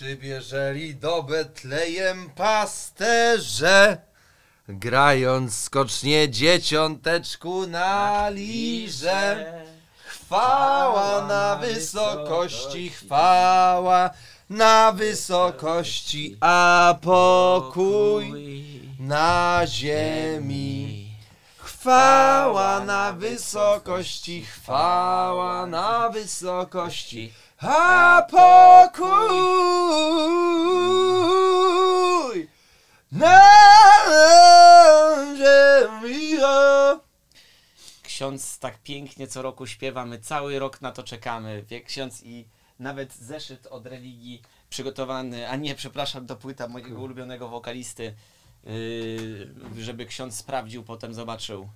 Przybierzeli do Betlejem pasterze, grając skocznie dzieciąteczku na lirze. Chwała na wysokości, chwała na wysokości, a pokój na ziemi. Chwała na wysokości, chwała na wysokości, a pokój na ziemi. Ksiądz tak pięknie co roku śpiewa, my cały rok na to czekamy. Wie ksiądz i nawet zeszyt od religii przygotowany, a nie, przepraszam, to płyta mojego ulubionego wokalisty, yy, żeby ksiądz sprawdził, potem zobaczył.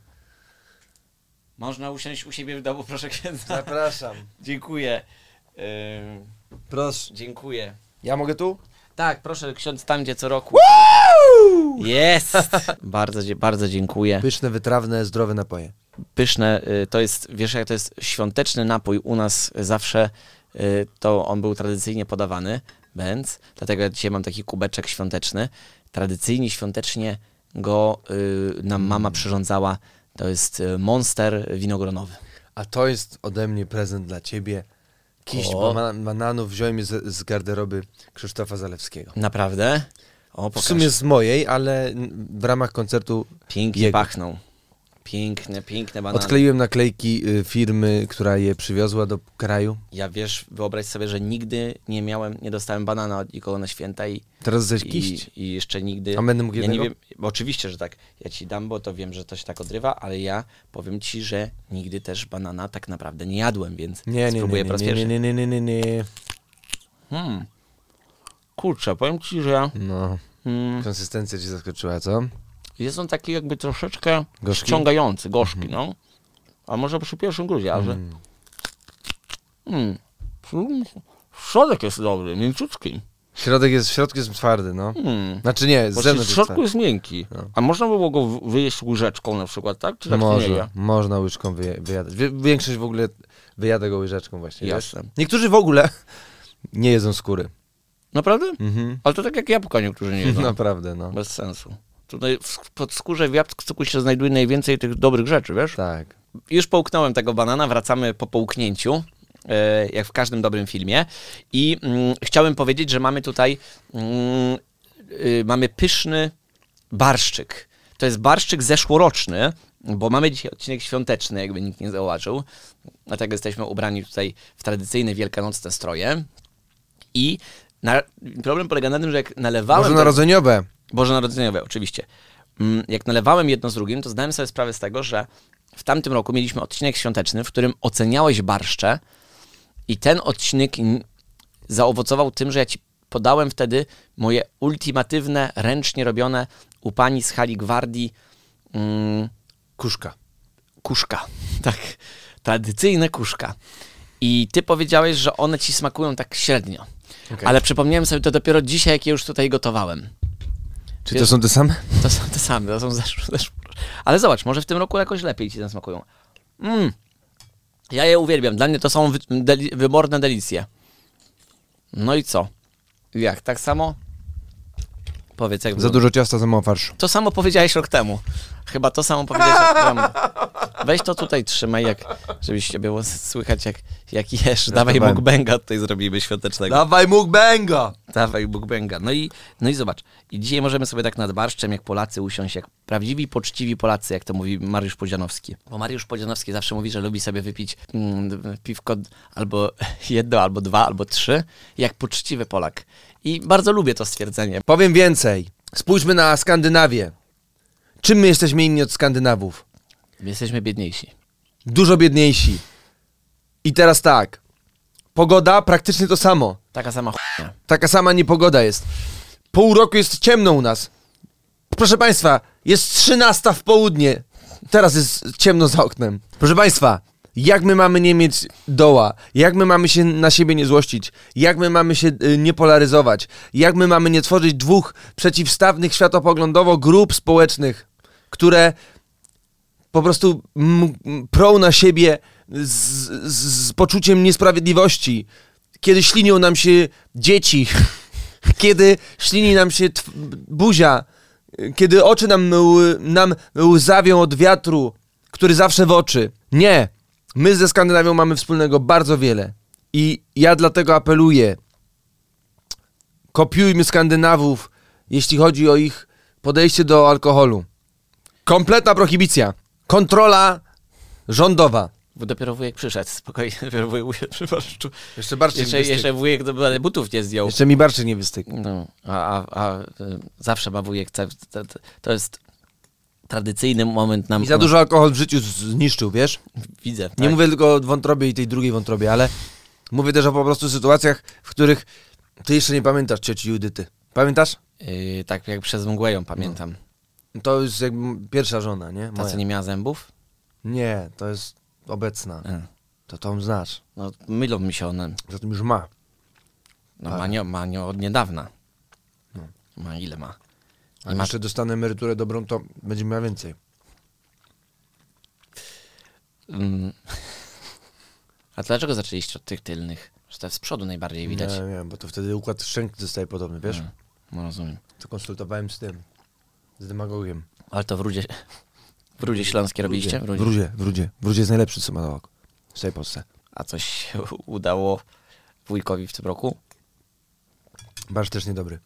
Można usiąść u siebie w domu, proszę księdza. Zapraszam. Dziękuję. Yy, Proszę. dziękuję. Ja mogę tu? Tak, proszę, ksiądz tam, gdzie co roku. Jest! bardzo, bardzo dziękuję. Pyszne, wytrawne, zdrowe napoje. pyszne. y, To jest, wiesz, jak to jest świąteczny napój u nas zawsze, y, to on był tradycyjnie podawany, Benz, dlatego ja dzisiaj mam taki kubeczek świąteczny. Tradycyjnie, świątecznie go y, nam mama przyrządzała. To jest monster winogronowy. A to jest ode mnie prezent dla ciebie. Kiść O. bana- bananów wziąłem z, z garderoby Krzysztofa Zalewskiego. Naprawdę? O, W sumie z mojej, ale w ramach koncertu Pięknie jego. pachną. Piękne, piękne banany. odkleiłem naklejki y, firmy, która je przywiozła do kraju. Ja wiesz, wyobraź sobie, że nigdy nie miałem, nie dostałem banana od nikogo na święta i, Teraz zaś kiść. i, i jeszcze nigdy... A będę mógł Ja nie jednego? wiem, bo oczywiście, że tak. Ja ci dam, bo to wiem, że to się tak odrywa, ale ja powiem ci, że nigdy też banana tak naprawdę nie jadłem, więc Nie, nie, nie, spróbuję nie, po raz nie, pierwszy. nie, nie, nie, nie, nie, nie. Hmm. Kurczę, powiem ci, że No, mm, konsystencja cię zaskoczyła, co? Jest on taki jakby troszeczkę Gorzki? ściągający, gorzki, no. A może przy pierwszym gruzie, ale... Mm. Mm. Mm. Środek jest dobry, mięciutki. Środek jest, w środku jest twardy, no. Mm. Znaczy nie, z w zewnątrz jest środku jest miękki. No. A można by było go w- wyjeść łyżeczką na przykład, tak? Czy tak nie Można, je? można łyżką wyje, wyjadać. Większość w ogóle wyjada go łyżeczką właśnie, wiesz? Jasne. Niektórzy w ogóle nie jedzą skóry. Naprawdę? Mhm. Ale to tak jak jabłka niektórzy nie jedzą. Naprawdę, no. Bez sensu. Tutaj w, pod skórze w jabłku się znajduje najwięcej tych dobrych rzeczy, wiesz? Tak. Już połknąłem tego banana, wracamy po połknięciu, e, jak w każdym dobrym filmie. I mm, chciałem powiedzieć, że mamy tutaj mm, y, mamy pyszny barszczyk. To jest barszczyk zeszłoroczny, bo mamy dzisiaj odcinek świąteczny, jakby nikt nie zauważył. Dlatego jesteśmy ubrani tutaj w tradycyjne wielkanocne stroje. I na, problem polega na tym, że jak nalewałem... Ten- Narodzeniowe. Bożonarodzeniowe, oczywiście. Mm, Jak nalewałem jedno z drugim, to zdałem sobie sprawę z tego, że w tamtym roku mieliśmy odcinek świąteczny, w którym oceniałeś barszcze i ten odcinek zaowocował tym, że ja ci podałem wtedy moje ultimatywne, ręcznie robione u pani z hali gwardii mm, Kuszka. kuszka. Tak, tradycyjne kuszka. I ty powiedziałeś, że one ci smakują tak średnio. Okej. Ale przypomniałem sobie to dopiero dzisiaj, jak je już tutaj gotowałem. Czy to są te same? To są te same, to są zeszłe, zeszłe. Ale zobacz, może w tym roku jakoś lepiej ci zasmakują. Mm. Ja je uwielbiam. Dla mnie to są wy, deli, wyborne delicje. No i co? Jak? Tak samo? Powiedz, jak Za dużo ciasta, za mało farszu. To samo powiedziałeś rok temu. Chyba to samo powiedziałeś rok temu. Weź to tutaj trzymaj, jak, żebyście było słychać, jak, jak jesz. Dawaj mukbanga tutaj zrobimy świątecznego. Dawaj mukbanga! Dawaj mukbanga. No i, no i zobacz. I dzisiaj możemy sobie tak nad barszczem, jak Polacy usiąść, jak prawdziwi, poczciwi Polacy, jak to mówi Mariusz Podzianowski. Bo Mariusz Podzianowski zawsze mówi, że lubi sobie wypić mm, piwko albo jedno, albo dwa, albo trzy, jak poczciwy Polak. I bardzo lubię to stwierdzenie. Powiem więcej. Spójrzmy na Skandynawię. Czym my jesteśmy inni od Skandynawów? My jesteśmy biedniejsi. Dużo biedniejsi. I teraz tak. Pogoda praktycznie to samo. Taka sama chujnia. Taka sama niepogoda jest. Pół roku jest ciemno u nas. Proszę Państwa, jest 13 w południe. Teraz jest ciemno za oknem. Proszę Państwa, jak my mamy nie mieć doła? Jak my mamy się na siebie nie złościć? Jak my mamy się y, nie polaryzować? Jak my mamy nie tworzyć dwóch przeciwstawnych światopoglądowo grup społecznych, które po prostu prą na siebie z, z, z poczuciem niesprawiedliwości, kiedy ślinią nam się dzieci kiedy ślini nam się buzia, kiedy oczy nam, nam łzawią od wiatru, który zawsze w oczy. Nie. My ze Skandynawią mamy wspólnego bardzo wiele. I ja dlatego apeluję. Kopiujmy Skandynawów, jeśli chodzi o ich podejście do alkoholu. Kompletna prohibicja. Kontrola rządowa. Bo dopiero wujek przyszedł, spokojnie, dopiero wujek usiadł przy barszczu. Jeszcze bardziej Jeszcze, jeszcze wujek do, butów nie zdjął. Jeszcze mi barczy nie wystygł. No, a, a, a y, zawsze ma wujek, to, jest tradycyjny moment nam... I za dużo alkohol w życiu zniszczył, wiesz? Widzę, Nie tak? mówię tylko o wątrobie i tej drugiej wątrobie, ale mówię też o po prostu sytuacjach, w których ty jeszcze nie pamiętasz cioci Judyty. Pamiętasz? Yy, tak jak przez mgłę ją pamiętam. To jest jakby pierwsza żona, nie? Ta, Moja. co nie miała zębów? Nie, to jest obecna. E, To tą znasz. No, mylą mi się one. Zatem już ma. No, Tak. ma, nie, ma nie od niedawna. No. Ma ile ma? A ma- jeszcze dostanę emeryturę dobrą, to będzie miała więcej. Mm. A dlaczego zaczęliście od tych tylnych? Że to z przodu najbardziej widać. Nie wiem, bo to wtedy układ szczęk zostaje podobny, wiesz? Mm, No rozumiem. To konsultowałem z tym, z demagogiem. Ale to w Rudzie, w Rudzie Śląskie robiliście? W Rudzie, w Rudzie. W Rudzie jest najlepszy stomatolog w całej Polsce. A coś się udało wujkowi w tym roku? Barsz też niedobry.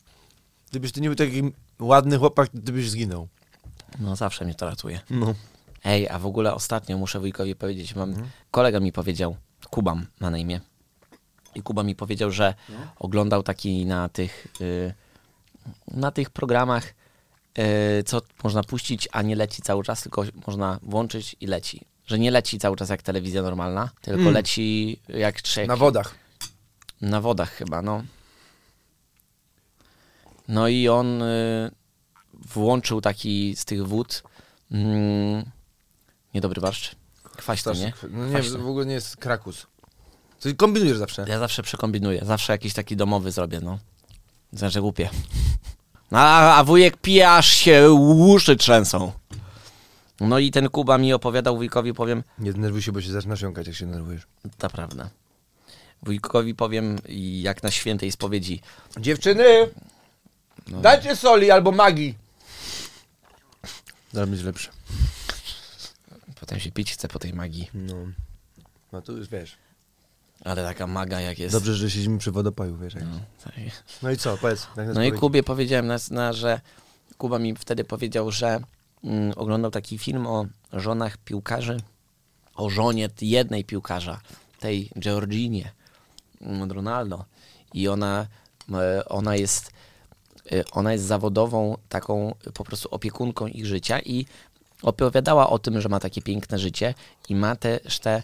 Gdybyś ty nie był taki ładny chłopak, ty byś zginął. No zawsze mnie to ratuje. No. Ej, a w ogóle ostatnio muszę wujkowi powiedzieć, mam, Mhm. kolega mi powiedział, Kubam ma na imię. I Kuba mi powiedział, że No. oglądał taki na tych, y, na tych programach, co można puścić, a nie leci cały czas, tylko można włączyć i leci. Że nie leci cały czas jak telewizja normalna, tylko Mm. leci jak trzech. Na wodach. Na wodach chyba, no. No i on y, włączył taki z tych wód mm, niedobry barszcz. Kwaśny, nie? No nie, Kwaśny. w ogóle nie jest krakus. Ty kombinujesz zawsze. Ja zawsze przekombinuję, zawsze jakiś taki domowy zrobię, no. Znaczy głupie. A, a wujek pije, aż się uszy trzęsą. No i ten Kuba mi opowiadał wujkowi, powiem, Nie denerwuj się, bo się zaczynasz jąkać, jak się denerwujesz. to prawda. Wujkowi powiem, jak na świętej spowiedzi, Dziewczyny, No. dajcie soli albo magii. Zaraz będzie lepsze. potem się pić chce po tej magii. No. No tu już wiesz. Ale taka maga jak jest. Dobrze, że siedzimy przy wodopoju, wiesz. jak- No, tak. No i co, powiedz. no i. Kubie powiedziałem, na, na, że Kuba mi wtedy powiedział, że mm, oglądał taki film o żonach piłkarzy, o żonie jednej piłkarza, tej Georginie mm, Ronaldo. I ona, e, ona jest e, ona jest zawodową taką po prostu opiekunką ich życia i opowiadała o tym, że ma takie piękne życie i ma też te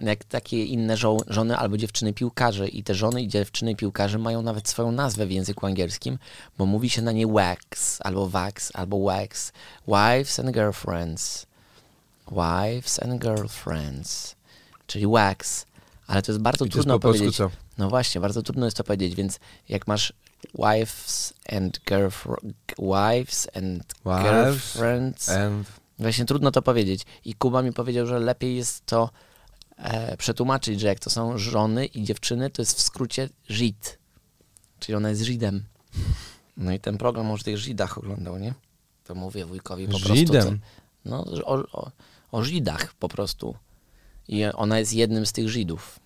jak takie inne żo- żony albo dziewczyny piłkarze i te żony i dziewczyny piłkarze mają nawet swoją nazwę w języku angielskim, bo mówi się na nie wax, albo wax, albo wax. Wives and girlfriends. Wives and girlfriends. Czyli wax. Ale to jest bardzo I to jest trudno po powiedzieć. co? No właśnie, bardzo trudno jest to powiedzieć, więc jak masz wives and girlfriends, wives and Wives girlfriends, And... właśnie trudno to powiedzieć. I Kuba mi powiedział, że lepiej jest to e, przetłumaczyć, że jak to są żony i dziewczyny, to jest w skrócie Żid. Czyli ona jest Żidem. No i ten program o tych Żidach oglądał, nie? To mówię wujkowi po prostu. Żidem? Co, no, o, o, o Żidach po prostu. I ona jest jednym z tych Żydów.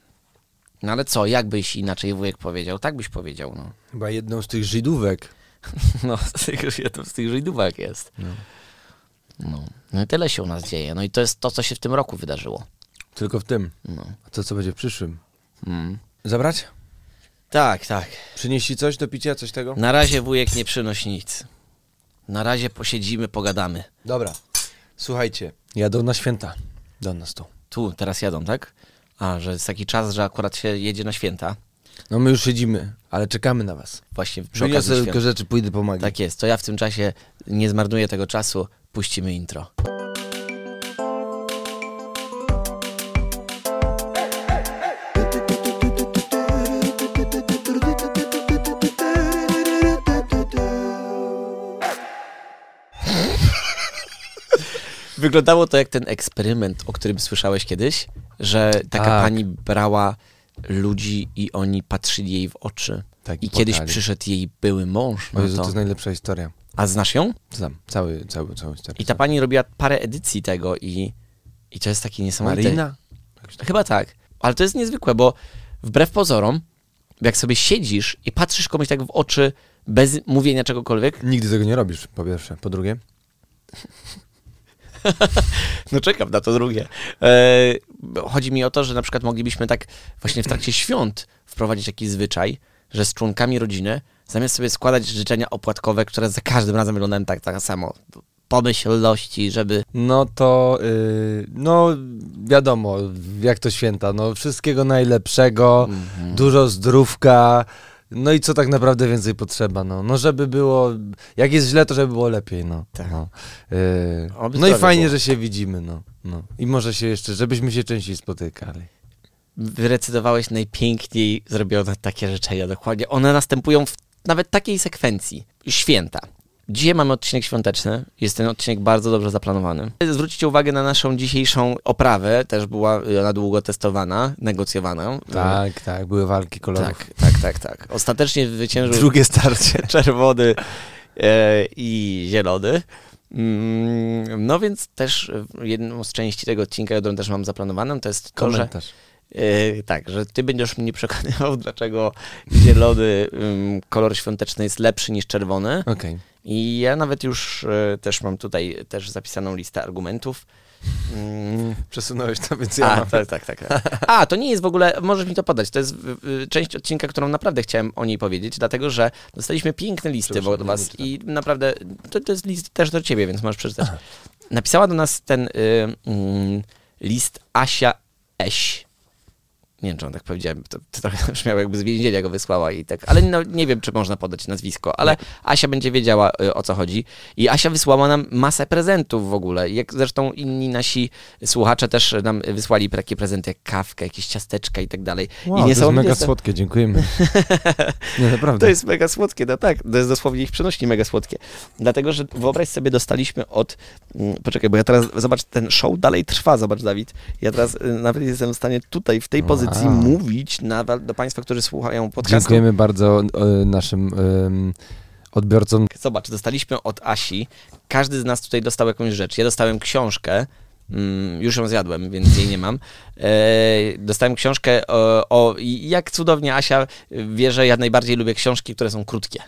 No ale co, jak byś inaczej wujek powiedział? Tak byś powiedział, no. Chyba jedną z tych Żydówek. No, z tych, z tych Żydówek jest. No. No. no i tyle się u nas dzieje. No i to jest to, co się w tym roku wydarzyło. Tylko w tym. No. A to co będzie w przyszłym? Mm. Zabrać? Tak, tak. Przynieść ci coś do picia, coś tego? Na razie wujek nie przynosi nic. Na razie posiedzimy, pogadamy. Dobra. Słuchajcie, jadą na święta. Do nas tu. Tu, teraz jadą, tak? A, że jest taki czas, że akurat się jedzie na święta. No my już siedzimy, ale czekamy na was. Właśnie przy okazji Wyniosę świąt. tylko rzeczy, pójdę pomagać. Tak jest, to ja w tym czasie nie zmarnuję tego czasu, puścimy intro. Wyglądało to jak ten eksperyment, o którym słyszałeś kiedyś, że taka Tak. pani brała ludzi i oni patrzyli jej w oczy Tak, I kiedyś przyszedł jej były mąż. O No Jezu, to to... jest najlepsza historia. A znasz ją? Znam, cały, cały, całą historię. I ta pani robiła parę edycji tego i, i to jest takie niesamowite. Marina? Chyba tak. Ale to jest niezwykłe, bo wbrew pozorom, jak sobie siedzisz i patrzysz komuś tak w oczy bez mówienia czegokolwiek, Nigdy tego nie robisz, po pierwsze. Po drugie? no czekam na to drugie. E, chodzi mi o to, że na przykład moglibyśmy tak właśnie w trakcie świąt wprowadzić jakiś zwyczaj, że z członkami rodziny, zamiast sobie składać życzenia opłatkowe, które za każdym razem wyglądają tak, tak samo, pomyślności, żeby No to, yy, no wiadomo, jak to święta, no wszystkiego najlepszego, Mhm. dużo zdrówka, no i co tak naprawdę więcej potrzeba, no, no żeby było, jak jest źle, to żeby było lepiej, no. Tak. No, yy, no i fajnie, było. że się widzimy, no, no. I może się jeszcze, żebyśmy się częściej spotykali. wyrecytowałeś najpiękniej zrobione takie życzenia. Dokładnie. One następują w nawet takiej sekwencji. Święta. Dzisiaj mamy odcinek świąteczny. Jest ten odcinek bardzo dobrze zaplanowany. Zwróćcie uwagę na naszą dzisiejszą oprawę. Też była ona długo testowana, negocjowana. Tak, tak, były walki kolorów. tak, tak, tak, tak. Ostatecznie zwyciężył Drugie starcie. czerwony e, i zielony. Mm, No więc też jedną z części tego odcinka, którą też mam zaplanowaną, to jest to, że Komentarz. Yy, tak, że ty będziesz mnie przekonywał, dlaczego zielony ym, kolor świąteczny jest lepszy niż czerwony. Okej. I ja nawet już y, też mam tutaj też zapisaną listę argumentów. Mm, Przesunąłeś to, więc ja a, mam. tak, tak, tak. A, to nie jest w ogóle, możesz mi to podać, to jest y, y, część odcinka, którą naprawdę chciałem o niej powiedzieć, dlatego że dostaliśmy piękne listy od was i naprawdę, to, to jest list też do ciebie, więc możesz przeczytać. Napisała do nas ten y, mm, list Asia Eś. Nie wiem, czy on tak powiedziałem, to, to trochę brzmiało jakby z więzienia go wysłała i tak, ale no, nie wiem, czy można podać nazwisko, ale Asia będzie wiedziała y, o co chodzi. I Asia wysłała nam masę prezentów w ogóle, jak zresztą inni nasi słuchacze też nam wysłali takie prezenty jak kawkę, jakieś ciasteczka i tak dalej. Wow, I to jest mega jest to- słodkie, dziękujemy. Nie, naprawdę. to jest mega słodkie, no tak, to jest dosłownie ich przenośni mega słodkie. Dlatego, że wyobraź sobie, dostaliśmy od... mm, Poczekaj, bo ja teraz, zobacz, ten show dalej trwa, zobacz Dawid. Ja teraz y, nawet jestem w stanie tutaj, w tej pozycji Wow. mówić nawet do Państwa, którzy słuchają podcastu. Dziękujemy bardzo e, naszym em, odbiorcom. Zobacz, dostaliśmy od Asi, każdy z nas tutaj dostał jakąś rzecz. Ja dostałem książkę, mm, już ją zjadłem, więc jej nie mam. E, dostałem książkę o, o jak cudownie Asia wie, że ja najbardziej lubię książki, które są krótkie.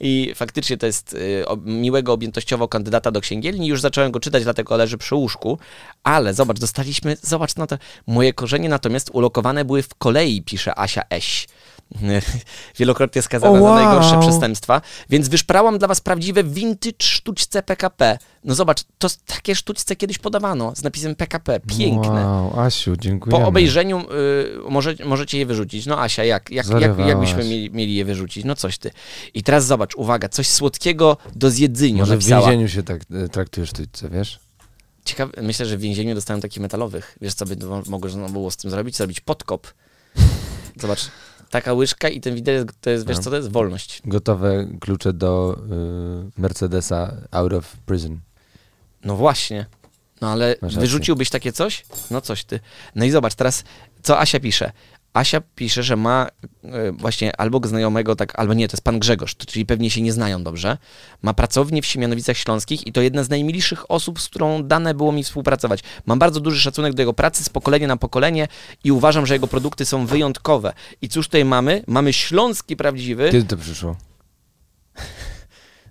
I faktycznie to jest y, miłego objętościowo kandydata do księgielni. Już zacząłem go czytać, dlatego leży przy łóżku. Ale zobacz, dostaliśmy, zobacz na to. Moje korzenie natomiast ulokowane były w kolei, pisze Asia Eś. Wielokrotnie skazana O, za wow. najgorsze przestępstwa. Więc wyszprałam dla was prawdziwe vintage sztućce PKP. No zobacz, to takie sztućce kiedyś podawano z napisem PKP. Piękne. Wow, Asiu, dziękujemy. Po obejrzeniu y, może, możecie je wyrzucić. No Asia, jak, jak, jak, jak byśmy mieli, mieli je wyrzucić? No coś ty. I teraz zobacz, uwaga, coś słodkiego do zjedzenia Może w napisała. więzieniu się tak e, traktujesz sztućce, wiesz? Ciekawe, myślę, że w więzieniu dostałem takich metalowych. Wiesz, co by to mogło było z tym zrobić? Zrobić podkop. Zobacz, taka łyżka i ten widelec, to jest, wiesz No. co to jest? Wolność. Gotowe klucze do y, Mercedesa out of prison. No właśnie. No ale Masz rację. wyrzuciłbyś takie coś? No coś ty. No i zobacz teraz, co Asia pisze. Asia pisze, że ma e, właśnie albo znajomego, tak, albo nie, to jest pan Grzegorz, czyli pewnie się nie znają dobrze. Ma pracownię w Siemianowicach Śląskich i to jedna z najmilszych osób, z którą dane było mi współpracować. Mam bardzo duży szacunek do jego pracy z pokolenia na pokolenie i uważam, że jego produkty są wyjątkowe. I cóż tutaj mamy? Mamy śląski prawdziwy. Kiedy to przyszło?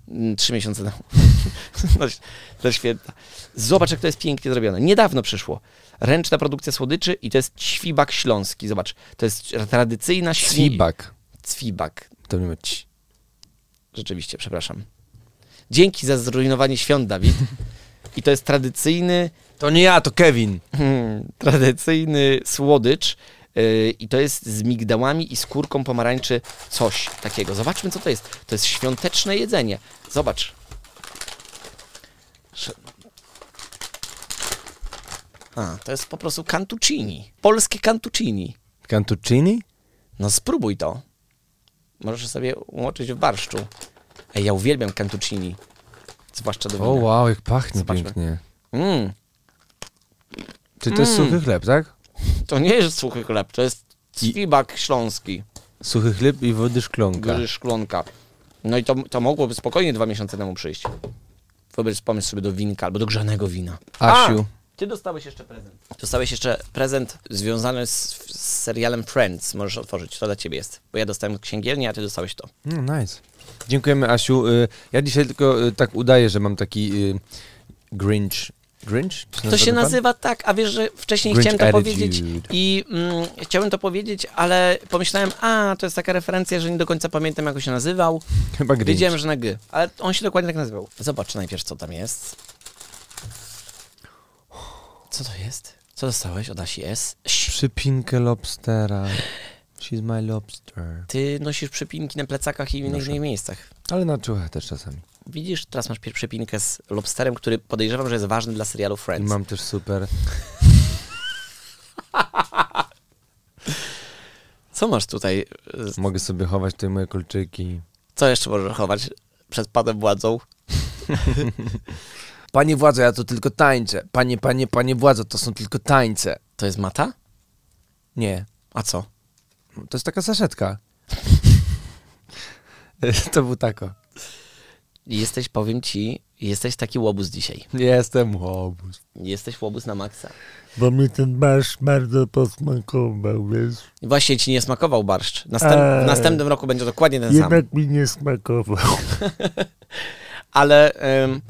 Mm, Trzy miesiące temu. Do święta. Zobacz, jak to jest pięknie zrobione. Niedawno przyszło. Ręczna produkcja słodyczy i to jest ćwibak śląski. Zobacz, to jest tradycyjna świni... Cwibak. Cwibak. To nie ma ci. Rzeczywiście, przepraszam. Dzięki za zrujnowanie świąt, Dawid. I to jest tradycyjny, To nie ja, to Kevin. hmm, tradycyjny słodycz. Yy, I to jest z migdałami i skórką pomarańczy coś takiego. Zobaczmy, co to jest. To jest świąteczne jedzenie. Zobacz. A, to jest po prostu cantuccini. Polskie cantuccini. Cantuccini? No spróbuj to. Możesz sobie umoczyć w barszczu. Ej, ja uwielbiam cantuccini. Zwłaszcza do wina. O wow, jak pachnie Zobaczmy. pięknie. Mm, Czy to jest Mm. suchy chleb, tak? To nie jest suchy chleb, to jest cwibak śląski. Suchy chleb i wody szklonka. Duży szklonka. No i to, to mogłoby spokojnie dwa miesiące temu przyjść. Wyobraź pomysł sobie do winka albo do grzanego wina. Asiu, Ty dostałeś jeszcze prezent. Dostałeś jeszcze prezent związany z, z serialem Friends. Możesz otworzyć, to dla ciebie jest. Bo ja dostałem księgielnię, a ty dostałeś to. no nice. Dziękujemy Asiu. Y, Ja dzisiaj tylko y, tak udaję, że mam taki y, Grinch. Grinch? Czy To się pan? nazywa tak, a wiesz, że wcześniej Grinch chciałem to attitude. powiedzieć i mm, chciałem to powiedzieć, ale pomyślałem, a to jest taka referencja, że nie do końca pamiętam jak on się nazywał. Chyba Grinch. Wiedziałem, że na G, ale on się dokładnie tak nazywał. Zobacz najpierw, co tam jest. Co to jest? Co dostałeś od Asi S? Przypinkę lobstera. She's my lobster. Ty nosisz przypinki na plecakach i w innych, miejscach. Ale na czuchę też czasami. Widzisz, teraz masz przypinkę z lobsterem, który podejrzewam, że jest ważny dla serialu Friends. mam też super. Co masz tutaj? Mogę sobie chować tutaj moje kolczyki. Co jeszcze możesz chować przed panem władzą? Panie władzo, ja to tylko tańczę. Panie, panie, panie władzo, to są tylko tańce. To jest mata? Nie, A co? to jest taka saszetka. to był tako. Jesteś, powiem ci, jesteś taki łobuz dzisiaj. Jestem łobuz. Jesteś łobuz na maksa. Bo mi ten barsz bardzo posmakował, wiesz. Właśnie ci nie smakował barszcz. Następ, Eee. W następnym roku będzie dokładnie ten sam. Jednak mi nie smakował. Ale ym,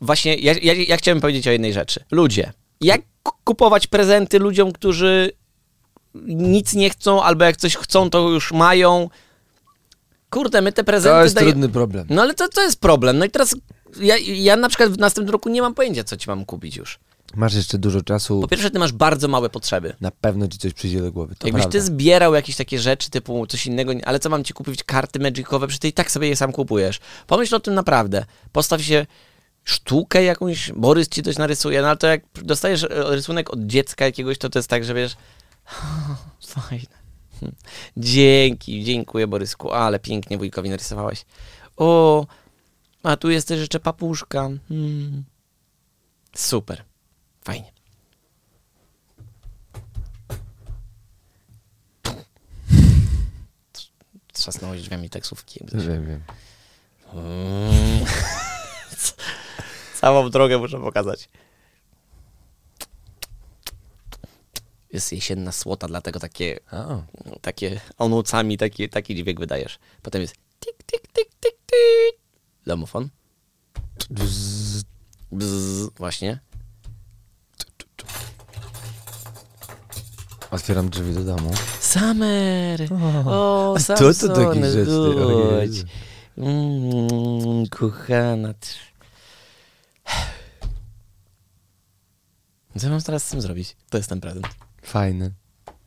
właśnie ja, ja, ja chciałem powiedzieć o jednej rzeczy. Ludzie, jak kupować prezenty ludziom, którzy nic nie chcą, albo jak coś chcą, to już mają. Kurde, my te prezenty To jest daje- trudny problem. No ale to, to jest problem. No i teraz ja, ja na przykład w następnym roku nie mam pojęcia, co ci mam kupić już. Masz jeszcze dużo czasu. Po pierwsze, ty masz bardzo małe potrzeby. Na pewno ci coś przyjdzie do głowy. To Jakbyś prawda. ty zbierał jakieś takie rzeczy typu coś innego, ale co mam ci kupić? Karty magicowe? Przecież ty i tak sobie je sam kupujesz. Pomyśl o tym naprawdę. Postaw się sztukę jakąś, Borys ci coś narysuje, no ale to jak dostajesz rysunek od dziecka jakiegoś, to to jest tak, że wiesz, fajne. Hm. Dzięki, dziękuję Borysku, ale pięknie wujkowi narysowałeś. O, a tu jest też jeszcze papuszka. Hmm. Super, fajnie. Trzasnąłeś drzwiami taksówki. Wiem, wiem. Mm. Całą drogę muszę pokazać. Jest jesienna słota, dlatego takie, A, takie onucami taki, taki dźwięk wydajesz. Potem jest tik, tik, tik, tik, tik. Domofon. Bzz. Bzz, właśnie. Otwieram drzwi do domu. Summer! O, sam co to taki rzecz, ty? O chodź. Jezu. Mm, kochana. Co mam teraz z tym zrobić? To jest ten prezent. Fajny.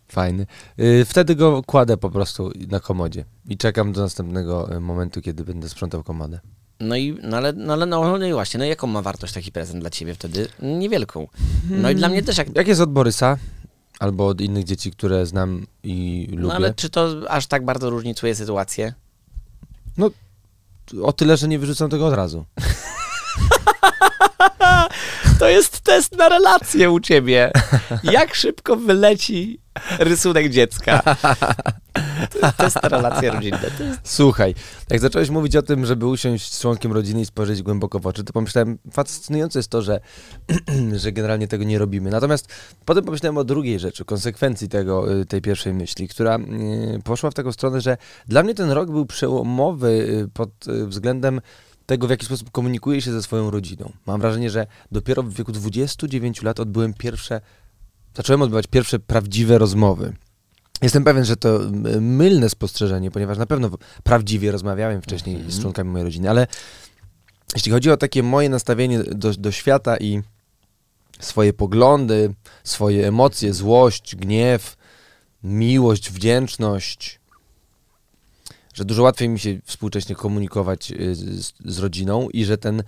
Fajny. Y, wtedy go kładę po prostu na komodzie. I czekam do następnego y, momentu, kiedy będę sprzątał komodę. No i, no ale, no ale no, no i właśnie, no jaką ma wartość taki prezent dla ciebie wtedy? Niewielką. No i dla mnie też jak... Jak jest od Borysa? Albo od innych dzieci, które znam i lubię. No ale czy to aż tak bardzo różnicuje sytuację? O tyle, że nie wyrzucam tego od razu. To jest test na relację u ciebie. Jak szybko wyleci rysunek dziecka? To jest relacje rodzinne. To jest... Słuchaj, jak zacząłeś mówić o tym, żeby usiąść z członkiem rodziny i spojrzeć głęboko w oczy, to pomyślałem, fascynujące jest to, że, że generalnie tego nie robimy. Natomiast potem pomyślałem o drugiej rzeczy, konsekwencji tego, y, tej pierwszej myśli, która y, poszła w taką stronę, że dla mnie ten rok był przełomowy y, pod względem tego, w jaki sposób komunikuję się ze swoją rodziną. Mam wrażenie, że dopiero w wieku 29 lat odbyłem pierwsze, zacząłem odbywać pierwsze prawdziwe rozmowy. Jestem pewien, że to y, mylne spostrzeżenie, ponieważ na pewno prawdziwie rozmawiałem wcześniej Mhm. z członkami mojej rodziny, ale jeśli chodzi o takie moje nastawienie do, do świata i swoje poglądy, swoje emocje, złość, gniew, miłość, wdzięczność, że dużo łatwiej mi się współcześnie komunikować y, z, z rodziną i że ten,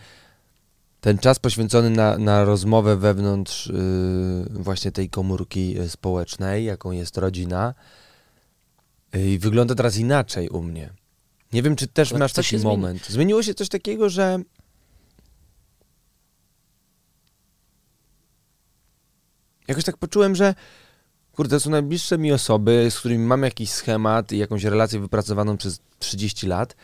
ten czas poświęcony na, na rozmowę wewnątrz y, właśnie tej komórki y, społecznej, jaką jest rodzina, wygląda teraz inaczej u mnie. Nie wiem, czy też masz taki zmieni- moment. Zmieniło się coś takiego, że jakoś tak poczułem, że kurde, to są najbliższe mi osoby, z którymi mam jakiś schemat i jakąś relację wypracowaną przez 30 lat.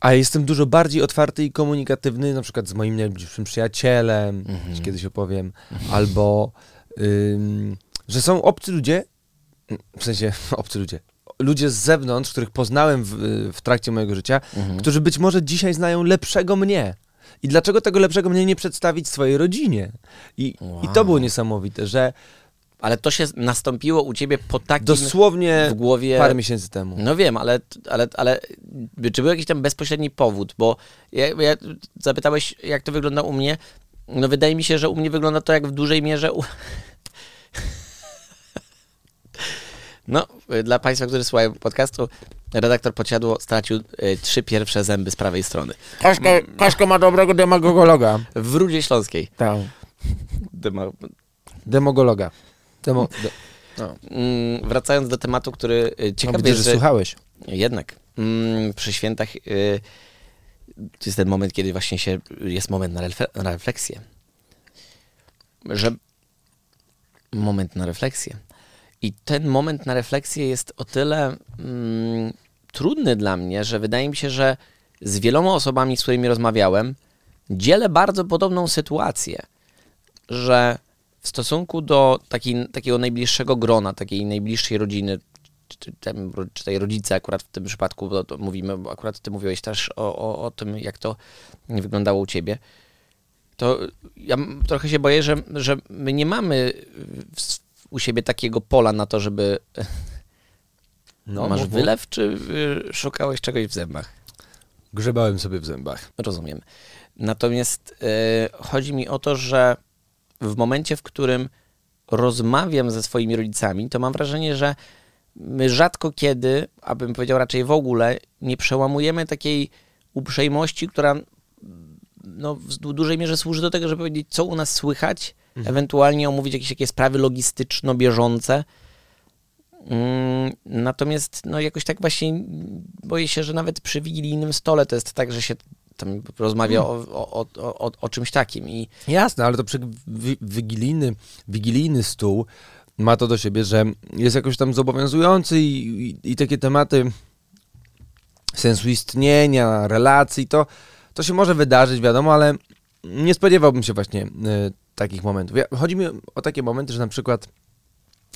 A jestem dużo bardziej otwarty i komunikatywny, na przykład z moim najbliższym przyjacielem, Mhm. kiedyś opowiem, albo ym, że są obcy ludzie, w sensie obcy ludzie, ludzie z zewnątrz, których poznałem w, w trakcie mojego życia, Mhm. którzy być może dzisiaj znają lepszego mnie. I dlaczego tego lepszego mnie nie przedstawić swojej rodzinie? I, i to Wow. było niesamowite, że Ale to się nastąpiło u ciebie po takim dosłownie w głowie... parę miesięcy temu. No wiem, ale, ale, ale czy był jakiś tam bezpośredni powód? Bo ja, ja zapytałeś, jak to wygląda u mnie. No wydaje mi się, że u mnie wygląda to jak w dużej mierze u... No, y, dla Państwa, którzy słuchają podcastu, redaktor Podsiadło stracił y, trzy pierwsze zęby z prawej strony. Kaszka, Kaszka ma dobrego demagogologa. W Rudzie Śląskiej. Tak. Dema- Demogologa. Demo, de, Mm, wracając do tematu, który y, no, ciekawy widzę, jest, że że słuchałeś. jednak mm, przy świętach y, to jest ten moment, kiedy właśnie się jest moment na, refle- na refleksję. Że moment na refleksję. I ten moment na refleksję jest o tyle mm, trudny dla mnie, że wydaje mi się, że z wieloma osobami, z którymi rozmawiałem, dzielę bardzo podobną sytuację, że w stosunku do takiej, takiego najbliższego grona, takiej najbliższej rodziny, czy, czy, tej rodzice akurat w tym przypadku, bo to mówimy, bo akurat ty mówiłeś też o, o, o tym, jak to wyglądało u ciebie, to ja trochę się boję, że, że my nie mamy w, u siebie takiego pola na to, żeby... No, Masz wylew, czy y, szukałeś czegoś w zębach? Grzebałem sobie w zębach. Rozumiem. Natomiast e, chodzi mi o to, że w momencie, w którym rozmawiam ze swoimi rodzicami, to mam wrażenie, że my rzadko kiedy, abym powiedział raczej w ogóle, nie przełamujemy takiej uprzejmości, która no, w du- dużej mierze służy do tego, żeby powiedzieć, co u nas słychać, ewentualnie omówić jakieś takie sprawy logistyczno-bieżące. Mm, Natomiast no jakoś tak właśnie boję się, że nawet przy wigilijnym stole to jest tak, że się tam rozmawia o, o, o, o, o czymś takim i Jasne, ale to przy wi- wigilijny, wigilijny stół ma to do siebie, że jest jakoś tam zobowiązujący i, i, i takie tematy sensu istnienia, relacji, to, to się może wydarzyć, wiadomo, ale nie spodziewałbym się właśnie y, takich momentów. Ja, chodzi mi o takie momenty, że na przykład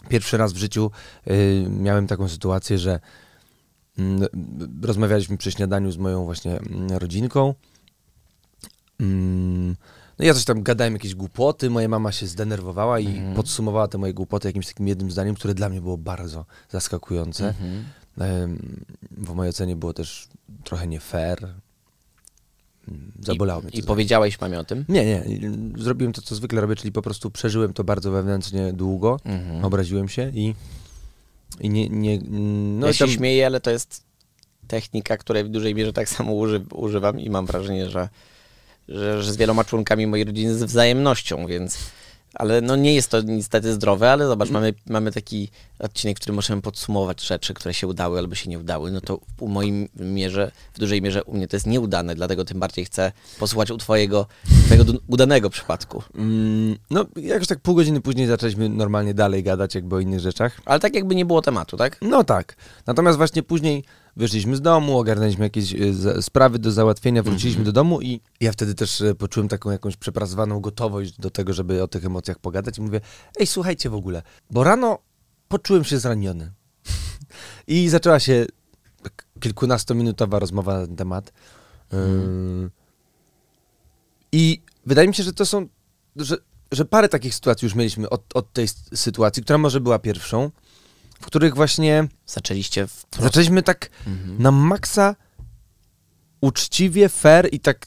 pierwszy raz w życiu y, miałem taką sytuację, że mm, rozmawialiśmy przy śniadaniu z moją właśnie mm, rodzinką. Mm, No ja coś tam gadałem, jakieś głupoty, moja mama się zdenerwowała i podsumowała te moje głupoty jakimś takim jednym zdaniem, które dla mnie było bardzo zaskakujące. Em, W mojej ocenie było też trochę nie fair. Zabolało i, mnie i powiedziałeś mamie o tym. Nie, nie. Zrobiłem to, co zwykle robię, czyli po prostu przeżyłem to bardzo wewnętrznie długo. Mhm. Obraziłem się i, i nie, nie... No ja się tam, śmieję, ale to jest technika, której w dużej mierze tak samo uży, używam i mam wrażenie, że, że, że z wieloma członkami mojej rodziny z wzajemnością, więc ale no nie jest to niestety zdrowe, ale zobacz, mamy, mamy taki odcinek, w którym możemy podsumować rzeczy, które się udały albo się nie udały, no to u moim mierze, w dużej mierze u mnie to jest nieudane, dlatego tym bardziej chcę posłuchać u twojego, twojego udanego przypadku. mm, no jakoś tak pół godziny później zaczęliśmy normalnie dalej gadać jakby o innych rzeczach. Ale tak jakby nie było tematu, tak? No tak. Natomiast właśnie później wyszliśmy z domu, ogarnęliśmy jakieś e, sprawy do załatwienia, wróciliśmy do domu i ja wtedy też e, poczułem taką jakąś przepracowaną gotowość do tego, żeby o tych emocjach pogadać i mówię, ej słuchajcie w ogóle, bo rano poczułem się zraniony. I zaczęła się kilkunastominutowa rozmowa na ten temat. Ym, I wydaje mi się, że to są, że, że parę takich sytuacji już mieliśmy od, od tej sytuacji, która może była pierwszą, w których właśnie Zaczęliście w zaczęliśmy tak Mhm. na maksa uczciwie, fair i tak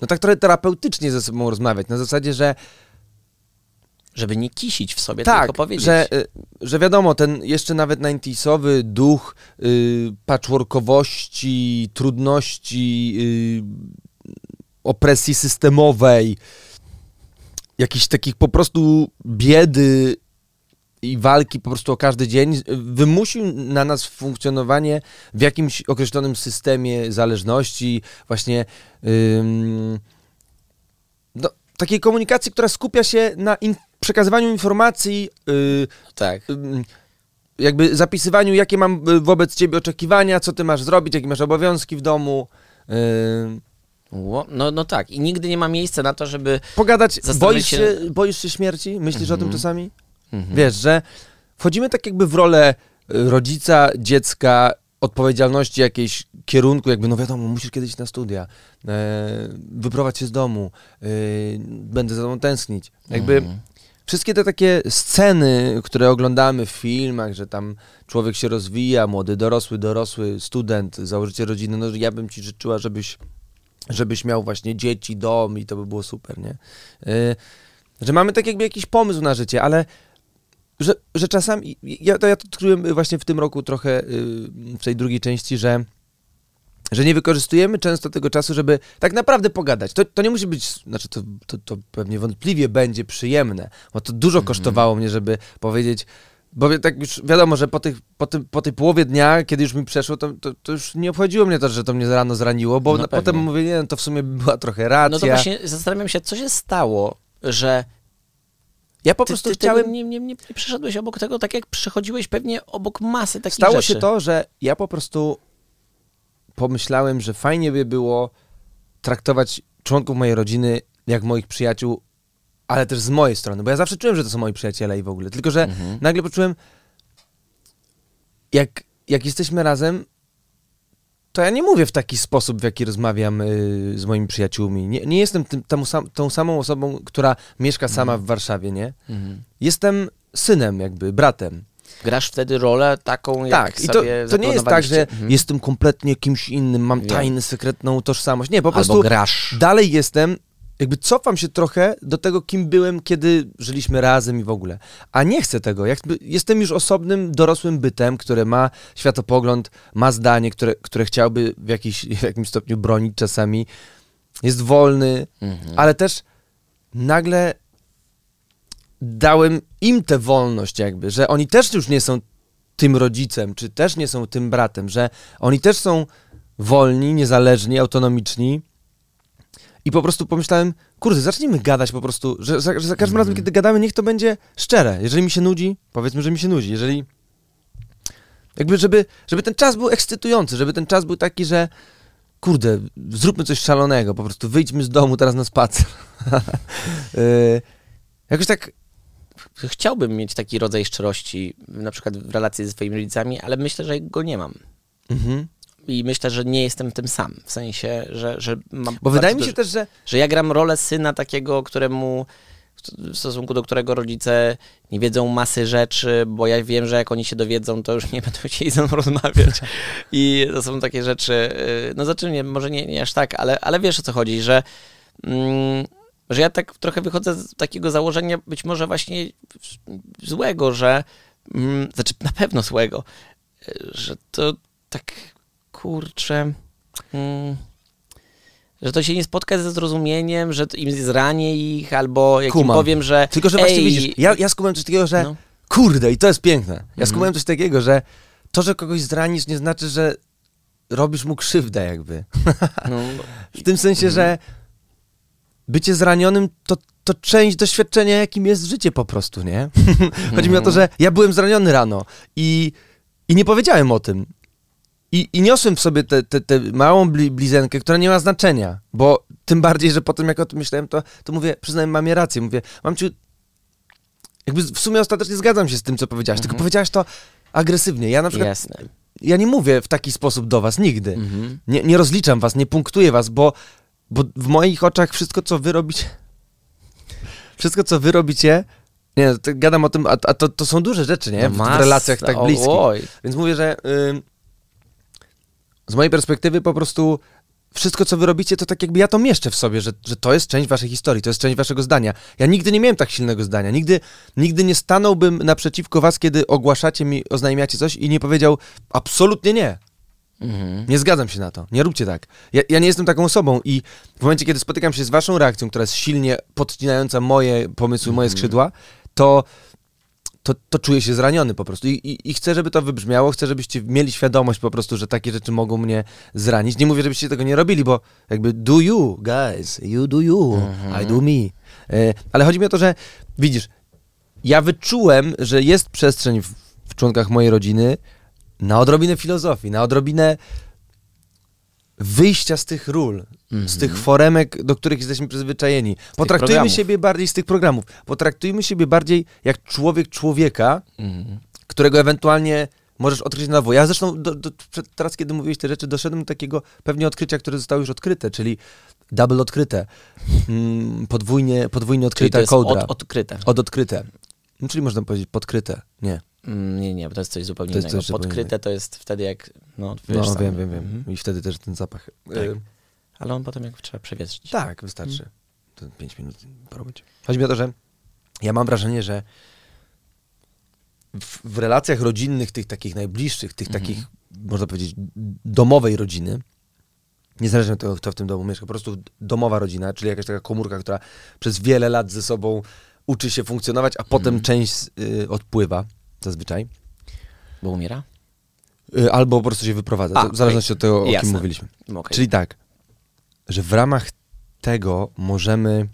no tak trochę terapeutycznie ze sobą rozmawiać, na zasadzie, że żeby nie kisić w sobie, tak, tylko powiedzieć. że, y, że wiadomo, ten jeszcze nawet 90sowy duch y, patchworkowości, trudności, y, opresji systemowej, jakichś takich po prostu biedy i walki po prostu o każdy dzień y, wymusił na nas funkcjonowanie w jakimś określonym systemie zależności, właśnie ym, no, takiej komunikacji, która skupia się na in, przekazywaniu informacji, y, Tak. ym, jakby zapisywaniu, jakie mam y, wobec ciebie oczekiwania, co ty masz zrobić, jakie masz obowiązki w domu. y, Ło- No, no tak. I nigdy nie ma miejsca na to, żeby... Pogadać, boisz się- się, boisz się śmierci? Myślisz o tym Mhm. czasami? Mhm. Wiesz, że wchodzimy tak jakby w rolę y, rodzica, dziecka, odpowiedzialności jakiejś kierunku, jakby no wiadomo, musisz kiedyś na studia, e, wyprowadź się z domu, e, będę za tobą tęsknić. Jakby Mhm. wszystkie te takie sceny, które oglądamy w filmach, że tam człowiek się rozwija, młody, dorosły, dorosły, student, założyciel rodziny, no ja bym ci życzyła, żebyś, żebyś miał właśnie dzieci, dom i to by było super, nie? Y, że mamy tak jakby jakiś pomysł na życie, ale że, że czasami, ja to, ja to odkryłem właśnie w tym roku trochę y, w tej drugiej części, że że nie wykorzystujemy często tego czasu, żeby tak naprawdę pogadać. To, to nie musi być, znaczy to, to, to pewnie wątpliwie będzie przyjemne, bo to dużo kosztowało mnie, żeby powiedzieć, bo tak już wiadomo, że po, tych, po, tym, po tej połowie dnia, kiedy już mi przeszło, to, to, to już nie obchodziło mnie to, że to mnie rano zraniło, bo No potem mówię, nie, no to w sumie była trochę racja. No to właśnie zastanawiam się, co się stało, że ja po ty, prostu ty chciałem... nie, nie, nie przeszedłeś obok tego, tak jak przechodziłeś pewnie obok masy takich Stało rzeczy. się to, że ja po prostu pomyślałem, że fajnie by było traktować członków mojej rodziny jak moich przyjaciół, ale też z mojej strony, bo ja zawsze czułem, że to są moi przyjaciele i w ogóle. Tylko, że Mhm. nagle poczułem, jak, jak jesteśmy razem, to ja nie mówię w taki sposób, w jaki rozmawiam y, z moimi przyjaciółmi. Nie, nie jestem tym, tą, sam, tą samą osobą, która mieszka sama w Warszawie, nie? Mhm. Jestem synem, jakby, bratem. Grasz wtedy rolę taką, jak Tak, i to, sobie to nie jest tak, że. Mhm. jestem kompletnie kimś innym, mam tajny, sekretną tożsamość. Nie, po Albo prostu grasz. dalej jestem, jakby cofam się trochę do tego, kim byłem, kiedy żyliśmy razem i w ogóle. A nie chcę tego. Jakby jestem już osobnym, dorosłym bytem, które ma światopogląd, ma zdanie, które, które chciałby w, jakiś, w jakimś stopniu bronić czasami. Jest wolny, Mhm. ale też nagle dałem im tę wolność jakby, że oni też już nie są tym rodzicem, czy też nie są tym bratem, że oni też są wolni, niezależni, autonomiczni i po prostu pomyślałem, kurde, zacznijmy gadać po prostu, że za, że za każdym razem, kiedy gadamy, niech to będzie szczere. Jeżeli mi się nudzi, powiedzmy, że mi się nudzi. Jeżeli jakby, żeby, żeby ten czas był ekscytujący, żeby ten czas był taki, że kurde, zróbmy coś szalonego, po prostu wyjdźmy z domu teraz na spacer. Yy, jakoś tak Chciałbym mieć taki rodzaj szczerości, na przykład w relacji ze swoimi rodzicami, ale myślę, że go nie mam. Mhm. I myślę, że nie jestem tym sam. W sensie, że, że mam. Bo wydaje mi się dużo- też, że że ja gram rolę syna takiego, któremu w stosunku do którego rodzice nie wiedzą masy rzeczy, bo ja wiem, że jak oni się dowiedzą, to już nie będą chcieli ze mną rozmawiać. I to są takie rzeczy, yy, no znaczy nie, może nie, nie aż tak, ale, ale wiesz o co chodzi, że, mm, że ja tak trochę wychodzę z takiego założenia być może właśnie złego, że mm, znaczy na pewno złego, yy, że to tak kurczę mm, że to się nie spotka ze zrozumieniem, że to im zranię ich, albo jak im Kumam. powiem, że Tylko, że właśnie Ej, widzisz, ja, ja skumałem coś takiego, że no, kurde, i to jest piękne. Ja Mhm. skumałem coś takiego, że to, że kogoś zranisz, nie znaczy, że robisz mu krzywdę jakby. no, W tym sensie, że bycie zranionym to, to część doświadczenia, jakim jest życie po prostu, nie? Chodzi mi o to, że ja byłem zraniony rano i, i nie powiedziałem o tym. I, I niosłem w sobie tę małą bli, blizenkę, która nie ma znaczenia, bo tym bardziej, że potem jak o tym myślałem, to, to mówię, przyznałem mamie rację, mówię, mamciu, jakby w sumie ostatecznie zgadzam się z tym, co powiedziałaś, tylko powiedziałaś to agresywnie. Ja na przykład, jasne. ja nie mówię w taki sposób do was nigdy. Mhm. Nie, nie rozliczam was, nie punktuję was, bo, bo w moich oczach wszystko, co wy robicie, wszystko, co wy robicie, nie, gadam o tym, a, a to, to są duże rzeczy, nie? W, w masa- relacjach tak bliskich. Więc mówię, że z mojej perspektywy po prostu wszystko, co wy robicie, to tak jakby ja to mieszczę w sobie, że, że to jest część waszej historii, to jest część waszego zdania. Ja nigdy nie miałem tak silnego zdania, nigdy, nigdy nie stanąłbym naprzeciwko was, kiedy ogłaszacie mi, oznajmiacie coś i nie powiedział absolutnie nie. Mhm. Nie zgadzam się na to. Nie róbcie tak. Ja, ja nie jestem taką osobą i w momencie, kiedy spotykam się z waszą reakcją, która jest silnie podcinająca moje pomysły, moje skrzydła, to, to, to czuję się zraniony po prostu. I, i, I chcę, żeby to wybrzmiało, chcę, żebyście mieli świadomość po prostu, że takie rzeczy mogą mnie zranić. Nie mówię, żebyście tego nie robili, bo jakby do you, guys, you do you, I do me. E, ale chodzi mi o to, że widzisz, ja wyczułem, że jest przestrzeń w, w członkach mojej rodziny na odrobinę filozofii, na odrobinę wyjścia z tych ról, z tych foremek, do których jesteśmy przyzwyczajeni. Potraktujmy siebie bardziej z tych programów. Potraktujmy siebie bardziej jak człowiek człowieka, Mhm. którego ewentualnie możesz odkryć na nowo. Ja zresztą do, do, teraz, kiedy mówiłeś te rzeczy, doszedłem do takiego pewnie odkrycia, które zostało już odkryte, czyli double odkryte. Mm, podwójnie, podwójnie Czyli odkryta to jest kołdra. od, odkryte. Od odkryte. No, czyli można powiedzieć podkryte. Nie. Mm, Nie, nie, bo to jest coś zupełnie To jest innego. coś zupełnie Podkryte to jest wtedy jak, no No sam. wiem, wiem, wiem. Mhm. I wtedy też ten zapach. Tak. Y, Ale on potem jak trzeba przewietrzyć. tak, wystarczy. To 5 minut porobić. Chodzi mi o to, że ja mam wrażenie, że w, w relacjach rodzinnych, tych takich najbliższych, tych takich, można powiedzieć, domowej rodziny, niezależnie od tego, kto w tym domu mieszka, po prostu domowa rodzina, czyli jakaś taka komórka, która przez wiele lat ze sobą uczy się funkcjonować, a potem część y, odpływa zazwyczaj. Bo umiera? Y, albo po prostu się wyprowadza, A, w zależności od tego, o Jasne. kim mówiliśmy. No, okej. Czyli tak, że w ramach tego możemy,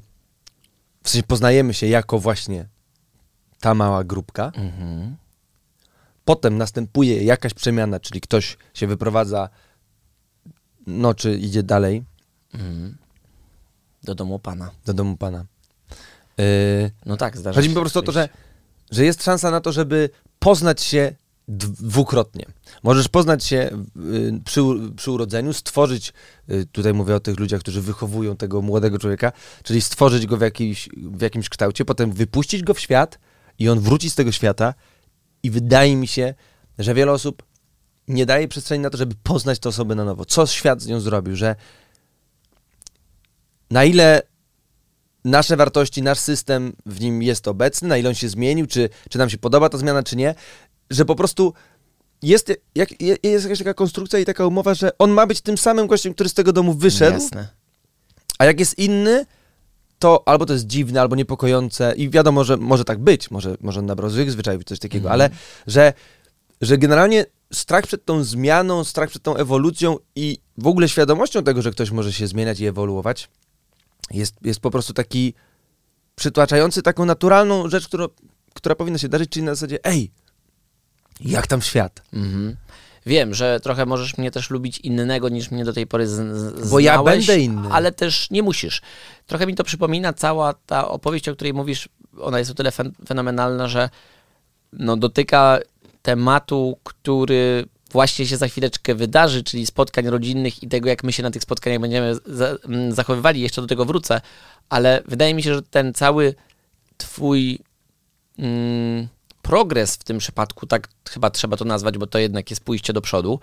w sensie poznajemy się jako właśnie ta mała grupka, Mhm. potem następuje jakaś przemiana, czyli ktoś się wyprowadza, no czy idzie dalej Mhm. Do domu pana. do domu pana. Yy, No tak, zdarza chodzi mi po prostu o to, że. Że jest szansa na to, żeby poznać się dwukrotnie. Możesz poznać się y, przy, przy urodzeniu, stworzyć, y, tutaj mówię o tych ludziach, którzy wychowują tego młodego człowieka, czyli stworzyć go w, jakiejś, w jakimś kształcie, potem wypuścić go w świat i on wróci z tego świata i wydaje mi się, że wiele osób nie daje przestrzeni na to, żeby poznać tę osobę na nowo. Co świat z nią zrobił, że na ile nasze wartości, nasz system w nim jest obecny, na ile on się zmienił, czy, czy nam się podoba ta zmiana, czy nie, że po prostu jest, jak, je- jest jakaś taka konstrukcja i taka umowa, że on ma być tym samym gościem, który z tego domu wyszedł, Jasne. a jak jest inny, to albo to jest dziwne, albo niepokojące i wiadomo, że może tak być, może, może on nabrał złych zwyczajów, coś takiego, Mhm. ale że, że generalnie strach przed tą zmianą, strach przed tą ewolucją i w ogóle świadomością tego, że ktoś może się zmieniać i ewoluować, jest, jest po prostu taki przytłaczający taką naturalną rzecz, która, która powinna się darzyć, czyli na zasadzie, ej, jak tam świat? Mhm. Wiem, że trochę możesz mnie też lubić innego niż mnie do tej pory z, z, Bo ja znałeś, będę inny. Ale też nie musisz. Trochę mi to przypomina cała ta opowieść, o której mówisz, ona jest o tyle fen fenomenalna, że no, dotyka tematu, który właśnie się za chwileczkę wydarzy, czyli spotkań rodzinnych i tego, jak my się na tych spotkaniach będziemy za, m, zachowywali. Jeszcze do tego wrócę, ale wydaje mi się, że ten cały twój mm, progres w tym przypadku, tak chyba trzeba to nazwać, bo to jednak jest pójście do przodu.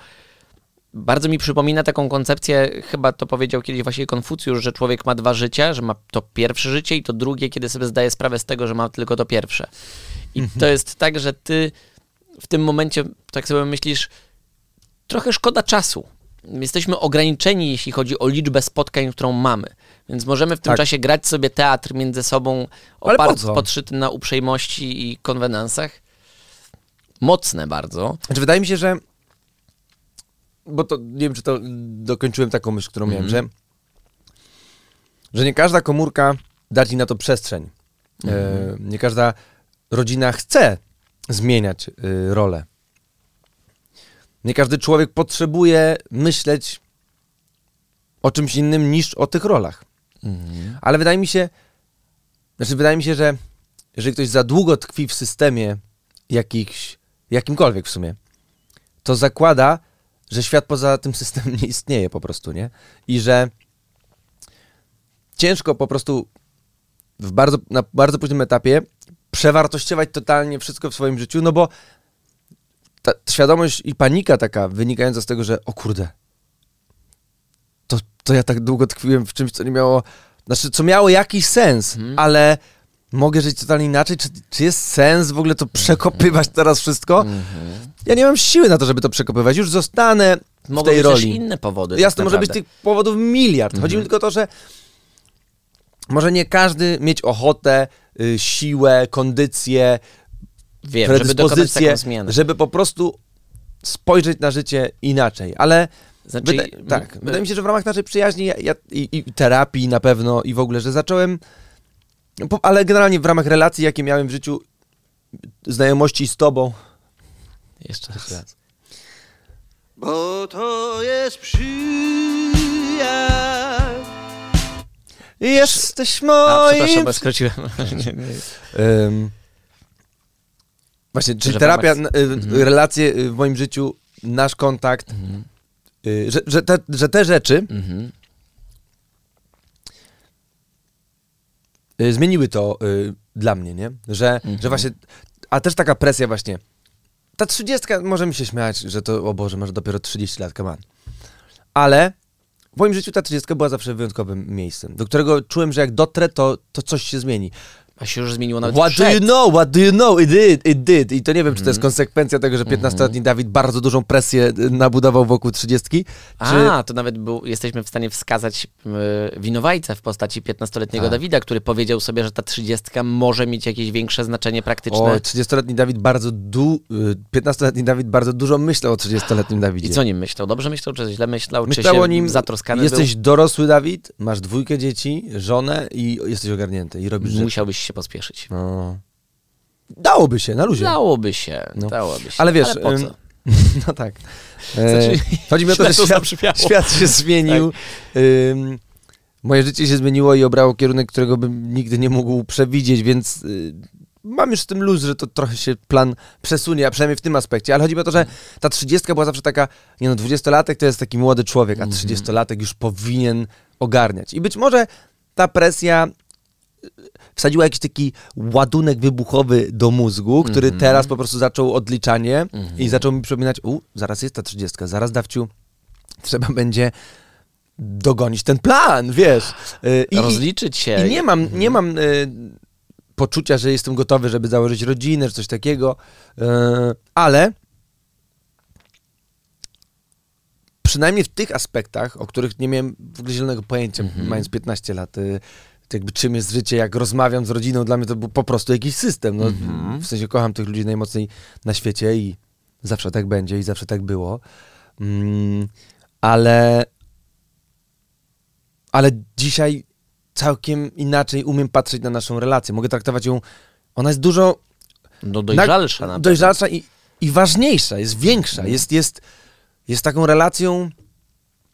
Bardzo mi przypomina taką koncepcję, chyba to powiedział kiedyś właśnie Konfucjusz, że człowiek ma dwa życia, że ma to pierwsze życie i to drugie, kiedy sobie zdaje sprawę z tego, że ma tylko to pierwsze. I to jest tak, że ty w tym momencie, tak sobie myślisz, trochę szkoda czasu. Jesteśmy ograniczeni, jeśli chodzi o liczbę spotkań, którą mamy. Więc możemy w tym Tak. czasie grać sobie teatr między sobą, oparty, podszyty na uprzejmości i konwenansach. Mocne bardzo. Znaczy, wydaje mi się, że. Bo to nie wiem, czy to dokończyłem taką myśl, którą miałem, że, że nie każda komórka da ci na to przestrzeń. E, nie każda rodzina chce zmieniać y, rolę. Nie każdy człowiek potrzebuje myśleć o czymś innym niż o tych rolach. Ale wydaje mi się, znaczy wydaje mi się, że jeżeli ktoś za długo tkwi w systemie jakichś, jakimkolwiek w sumie, to zakłada, że świat poza tym systemem nie istnieje po prostu, nie? I że ciężko po prostu w bardzo, na bardzo późnym etapie przewartościować totalnie wszystko w swoim życiu, no bo ta świadomość i panika taka wynikająca z tego, że o kurde, to, to ja tak długo tkwiłem w czymś, co nie miało, znaczy, co miało jakiś sens, Mhm. ale mogę żyć totalnie inaczej, czy, czy jest sens w ogóle to przekopywać teraz wszystko? Mhm. Ja nie mam siły na to, żeby to przekopywać, już zostanę w Mogą tej być roli. też inne powody. Jasne, tak może być tych powodów miliard. Chodzi mi tylko o to, że może nie każdy mieć ochotę, y, siłę, kondycję, Wiem, żeby dokonać predyspozycję, taką zmianę. żeby po prostu spojrzeć na życie inaczej. Ale Znaczy, wyda- tak, m- wydaje mi się, że w ramach naszej przyjaźni ja, ja, i, i terapii na pewno i w ogóle, że zacząłem, po, ale generalnie w ramach relacji, jakie miałem w życiu, znajomości z tobą. Jeszcze raz. Bo to jest przyjaźń. Jesteś A, moim... przepraszam, bo skróciłem. Nie, nie. Ym, właśnie, czyli terapia, ramach- y, relacje y, w moim życiu, nasz kontakt, Mhm. y, że, że, te, że te rzeczy Mhm. zmieniły to dla mnie, nie? Że, Mhm. że właśnie, a też taka presja właśnie, ta trzydziestka, możemy się śmiać, że to, o Boże, masz dopiero 30 lat, on. Ale w moim życiu ta trzydziestka była zawsze wyjątkowym miejscem, do którego czułem, że jak dotrę, to, to coś się zmieni. A się już zmieniło nawet What do przed. you know? What do you know? It did, it did. I to nie wiem, czy to Mhm. jest konsekwencja tego, że 15-letni Dawid bardzo dużą presję y, nabudował wokół 30. Czy... A, to nawet był, jesteśmy w stanie wskazać y, winowajcę w postaci 15-letniego Tak. Dawida, który powiedział sobie, że ta 30 może mieć jakieś większe znaczenie praktyczne. O, 30-letni Dawid bardzo du... y, 15-letni Dawid bardzo dużo myślał o 30-letnim Dawidzie. I co nim myślał? Dobrze myślał, czy źle myślał? Myślał czy się o nim, zatroskany jesteś dorosły Dawid, masz dwójkę dzieci, żonę i jesteś ogarnięty i robisz był? Musiałbyś się pospieszyć. No. Dałoby się, na luzie. Dałoby się, No. dałoby się. Ale wiesz, Ale po co? no tak. E, Znaczy, chodzi mi o to, że świat, świat się zmienił. Ym, moje życie się zmieniło i obrało kierunek, którego bym nigdy nie mógł przewidzieć, więc y, mam już z tym luz, że to trochę się plan przesunie, a przynajmniej w tym aspekcie. Ale chodzi mi o to, że ta trzydziestka była zawsze taka, nie no, dwudziestolatek to jest taki młody człowiek, a trzydziestolatek już powinien ogarniać. I być może ta presja wsadziła jakiś taki ładunek wybuchowy do mózgu, który Mhm. teraz po prostu zaczął odliczanie Mhm. i zaczął mi przypominać, u, zaraz jest ta trzydziestka, zaraz dawciu, trzeba będzie dogonić ten plan, wiesz. Y, I, Rozliczyć się. I nie mam, nie mam y, poczucia, że jestem gotowy, żeby założyć rodzinę, czy coś takiego, y, ale przynajmniej w tych aspektach, o których nie miałem w ogóle zielonego pojęcia, Mhm. mając 15 lat, y, jakby czym jest życie, jak rozmawiam z rodziną, dla mnie to był po prostu jakiś system. No, Mhm. W sensie kocham tych ludzi najmocniej na świecie i zawsze tak będzie i zawsze tak było. Mm, ale ale dzisiaj całkiem inaczej umiem patrzeć na naszą relację. Mogę traktować ją, ona jest dużo No dojrzalsza na pewno. dojrzalsza i, i ważniejsza, jest większa, Mhm. jest, jest, jest taką relacją,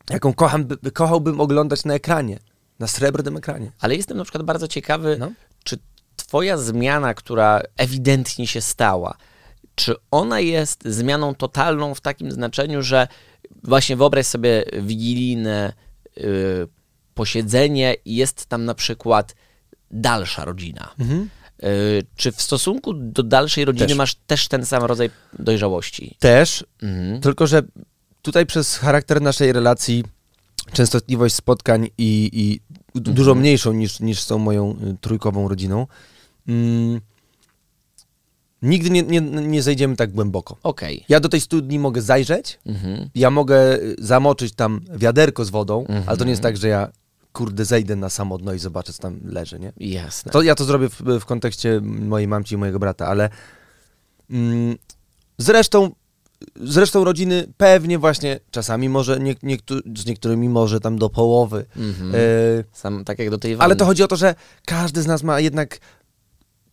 jaką kocham, by, kochałbym oglądać na ekranie, na srebrnym ekranie. Ale jestem na przykład bardzo ciekawy, No. czy twoja zmiana, która ewidentnie się stała, czy ona jest zmianą totalną w takim znaczeniu, że właśnie wyobraź sobie wigilijne y, posiedzenie i jest tam na przykład dalsza rodzina. Mhm. Y, czy w stosunku do dalszej rodziny Też. masz też ten sam rodzaj dojrzałości? Też, Mhm. tylko że tutaj przez charakter naszej relacji, częstotliwość spotkań i, i du- Mhm. dużo mniejszą niż, niż z tą moją y, trójkową rodziną, mm, nigdy nie, nie, nie zejdziemy tak głęboko. Okej. Ja do tej studni mogę zajrzeć, Mhm. ja mogę y, zamoczyć tam wiaderko z wodą, Mhm. ale to nie jest tak, że ja kurde zejdę na samo dno i zobaczę, co tam leży, nie? Jasne. To ja to zrobię w, w kontekście mojej mamci i mojego brata, ale mm, zresztą zresztą rodziny pewnie właśnie czasami może nie, niektó- z niektórymi może tam do połowy. Mhm. E, Sam, tak jak do tej wanny. ale to chodzi o to, że każdy z nas ma jednak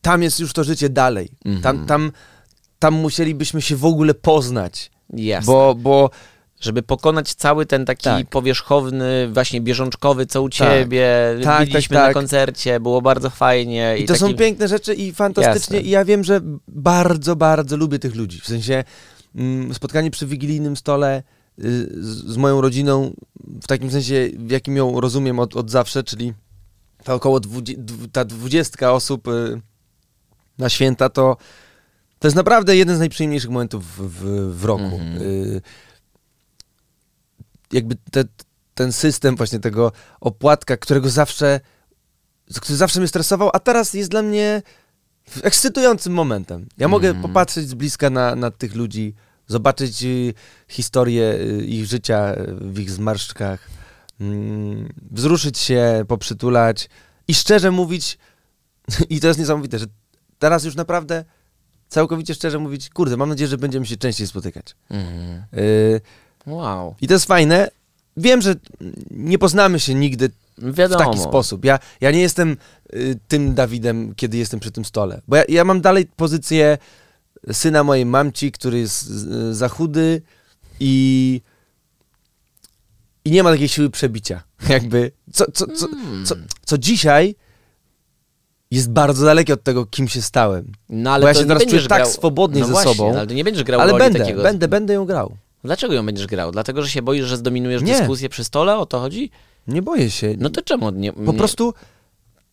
tam jest już to życie dalej. Mhm. Tam, tam, tam musielibyśmy się w ogóle poznać, Jasne. bo, bo żeby pokonać cały ten taki Tak. powierzchowny, właśnie bieżączkowy, co u ciebie, Tak, byliśmy tak, na tak. koncercie, było bardzo fajnie. I I, to są taki- piękne rzeczy i fantastycznie. Jasne. I ja wiem, że bardzo, bardzo lubię tych ludzi. W sensie spotkanie przy wigilijnym stole y, z, z moją rodziną, w takim sensie, w jakim ją rozumiem od, od zawsze, czyli ta około dwudzie, dwu- ta dwudziestka osób y, na święta, to, to jest naprawdę jeden z najprzyjemniejszych momentów w, w, roku. Mhm. Y, jakby te, ten system właśnie tego opłatka, którego zawsze który zawsze mnie stresował, a teraz jest dla mnie ekscytującym momentem. Ja mogę Mhm. popatrzeć z bliska na, na tych ludzi, zobaczyć y, historię y, ich życia y, w ich zmarszczkach, mm, wzruszyć się, poprzytulać i szczerze mówić, i to jest niesamowite, że teraz już naprawdę całkowicie szczerze mówić, kurde, mam nadzieję, że będziemy się częściej spotykać. Mhm. Y, Wow. I to jest fajne. Wiem, że nie poznamy się nigdy w Wiadomo. taki sposób. Ja, ja nie jestem y, tym Dawidem, kiedy jestem przy tym stole. Bo ja, ja mam dalej pozycję syna mojej mamci, który jest z- za chudy i, i nie ma takiej siły przebicia. Jakby, co, co, co, Hmm. co, co dzisiaj jest bardzo dalekie od tego, kim się stałem. No, ale Bo ja się teraz czuję tak grał... swobodnie no ze właśnie, sobą. Ale to nie będziesz grał Ale roli będę, takiego... będę, będę ją grał. Dlaczego ją będziesz grał? Dlatego, że się boisz, że zdominujesz Nie. dyskusję przy stole? O to chodzi? Nie boję się. No to czemu nie... po nie- prostu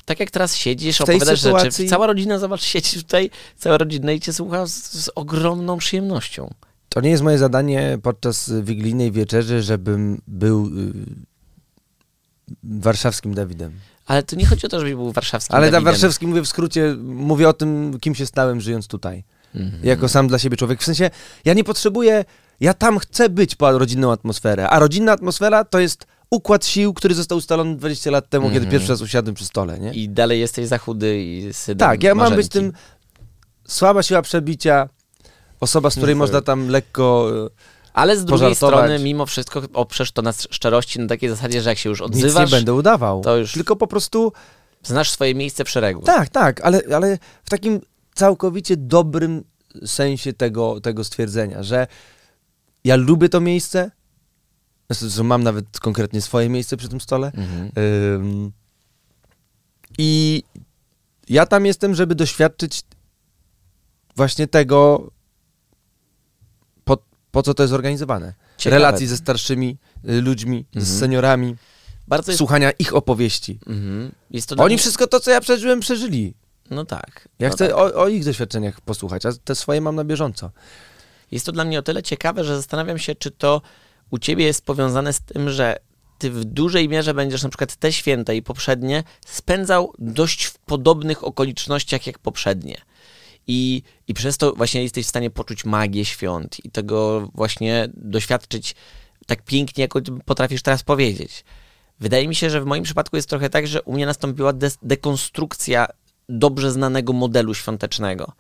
Tak jak teraz siedzisz, opowiadasz sytuacji- rzeczy, cała rodzina, zobacz, siedzi tutaj, cała rodzina i cię słucha z, z ogromną przyjemnością. To nie jest moje zadanie podczas wigilijnej wieczerzy, żebym był y, warszawskim Dawidem. Ale to nie chodzi o to, żebyś był warszawskim Ale Dawidem. warszawskim mówię w skrócie, mówię o tym, kim się stałem żyjąc tutaj. Mhm. Jako sam dla siebie człowiek. W sensie, ja nie potrzebuję, ja tam chcę być po rodzinną atmosferę, a rodzinna atmosfera to jest układ sił, który został ustalony 20 lat temu, kiedy Mhm. pierwszy raz usiadłem przy stole, nie? I dalej jesteś za chudy i synem tak, ja mam Marzenki. być tym słaba siła przebicia, osoba, z której No można tam lekko... y, Ale z drugiej pożartować. strony, mimo wszystko, oprzesz to na szczerości na takiej zasadzie, że jak się już Nic nie odzywasz, będę udawał. to już- Tylko po prostu znasz swoje miejsce w szeregu. Tak, tak, ale, ale w takim całkowicie dobrym sensie tego, tego stwierdzenia, że ja lubię to miejsce, znaczy, że mam nawet konkretnie swoje miejsce przy tym stole Mhm. ym, i ja tam jestem, żeby doświadczyć właśnie tego, po, po co to jest organizowane. Ciekawe. Relacji ze starszymi y, ludźmi, z Mhm. seniorami, Bardzo jest... słuchania ich opowieści. Mhm. Oni mnie- wszystko to, co ja przeżyłem, przeżyli. No tak. Ja no chcę tak. o, o ich doświadczeniach posłuchać, a te swoje mam na bieżąco. Jest to dla mnie o tyle ciekawe, że zastanawiam się, czy to u ciebie jest powiązane z tym, że ty w dużej mierze będziesz na przykład te święta i poprzednie spędzał dość w podobnych okolicznościach jak poprzednie. I, I przez to właśnie jesteś w stanie poczuć magię świąt i tego właśnie doświadczyć tak pięknie, jak potrafisz teraz powiedzieć. Wydaje mi się, że w moim przypadku jest trochę tak, że u mnie nastąpiła des- dekonstrukcja dobrze znanego modelu świątecznego.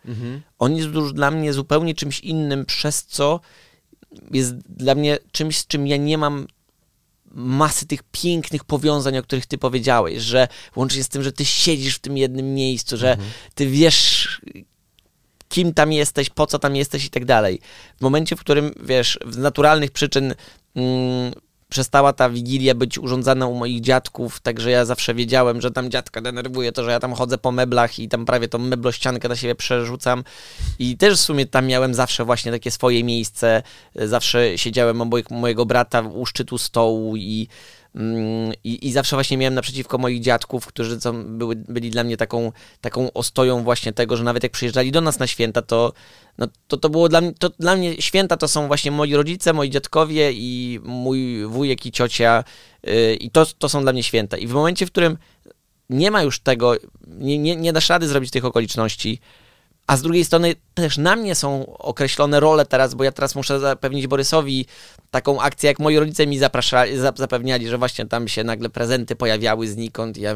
On jest już dla mnie zupełnie czymś innym, przez co jest dla mnie czymś, z czym ja nie mam masy tych pięknych powiązań, o których ty powiedziałeś, że łącznie z tym, że ty siedzisz w tym jednym miejscu, że ty wiesz, kim tam jesteś, po co tam jesteś i tak dalej. W momencie, w którym, wiesz, z naturalnych przyczyn mm, przestała ta wigilia być urządzana u moich dziadków, także ja zawsze wiedziałem, że tam dziadka denerwuje to, że ja tam chodzę po meblach i tam prawie tą meblościankę na siebie przerzucam. I też w sumie tam miałem zawsze właśnie takie swoje miejsce, zawsze siedziałem obok mojego brata u szczytu stołu i I, I zawsze właśnie miałem naprzeciwko moich dziadków, którzy były, byli dla mnie taką, taką ostoją właśnie tego, że nawet jak przyjeżdżali do nas na święta, to, no, to, to było dla mnie, to dla mnie święta to są właśnie moi rodzice, moi dziadkowie i mój wujek i ciocia yy, i to, to są dla mnie święta. I w momencie, w którym nie ma już tego, nie, nie, nie dasz rady zrobić tych okoliczności, a z drugiej strony też na mnie są określone role teraz, bo ja teraz muszę zapewnić Borysowi taką akcję, jak moi rodzice mi zapraszali, za- zapewniali, że właśnie tam się nagle prezenty pojawiały znikąd ja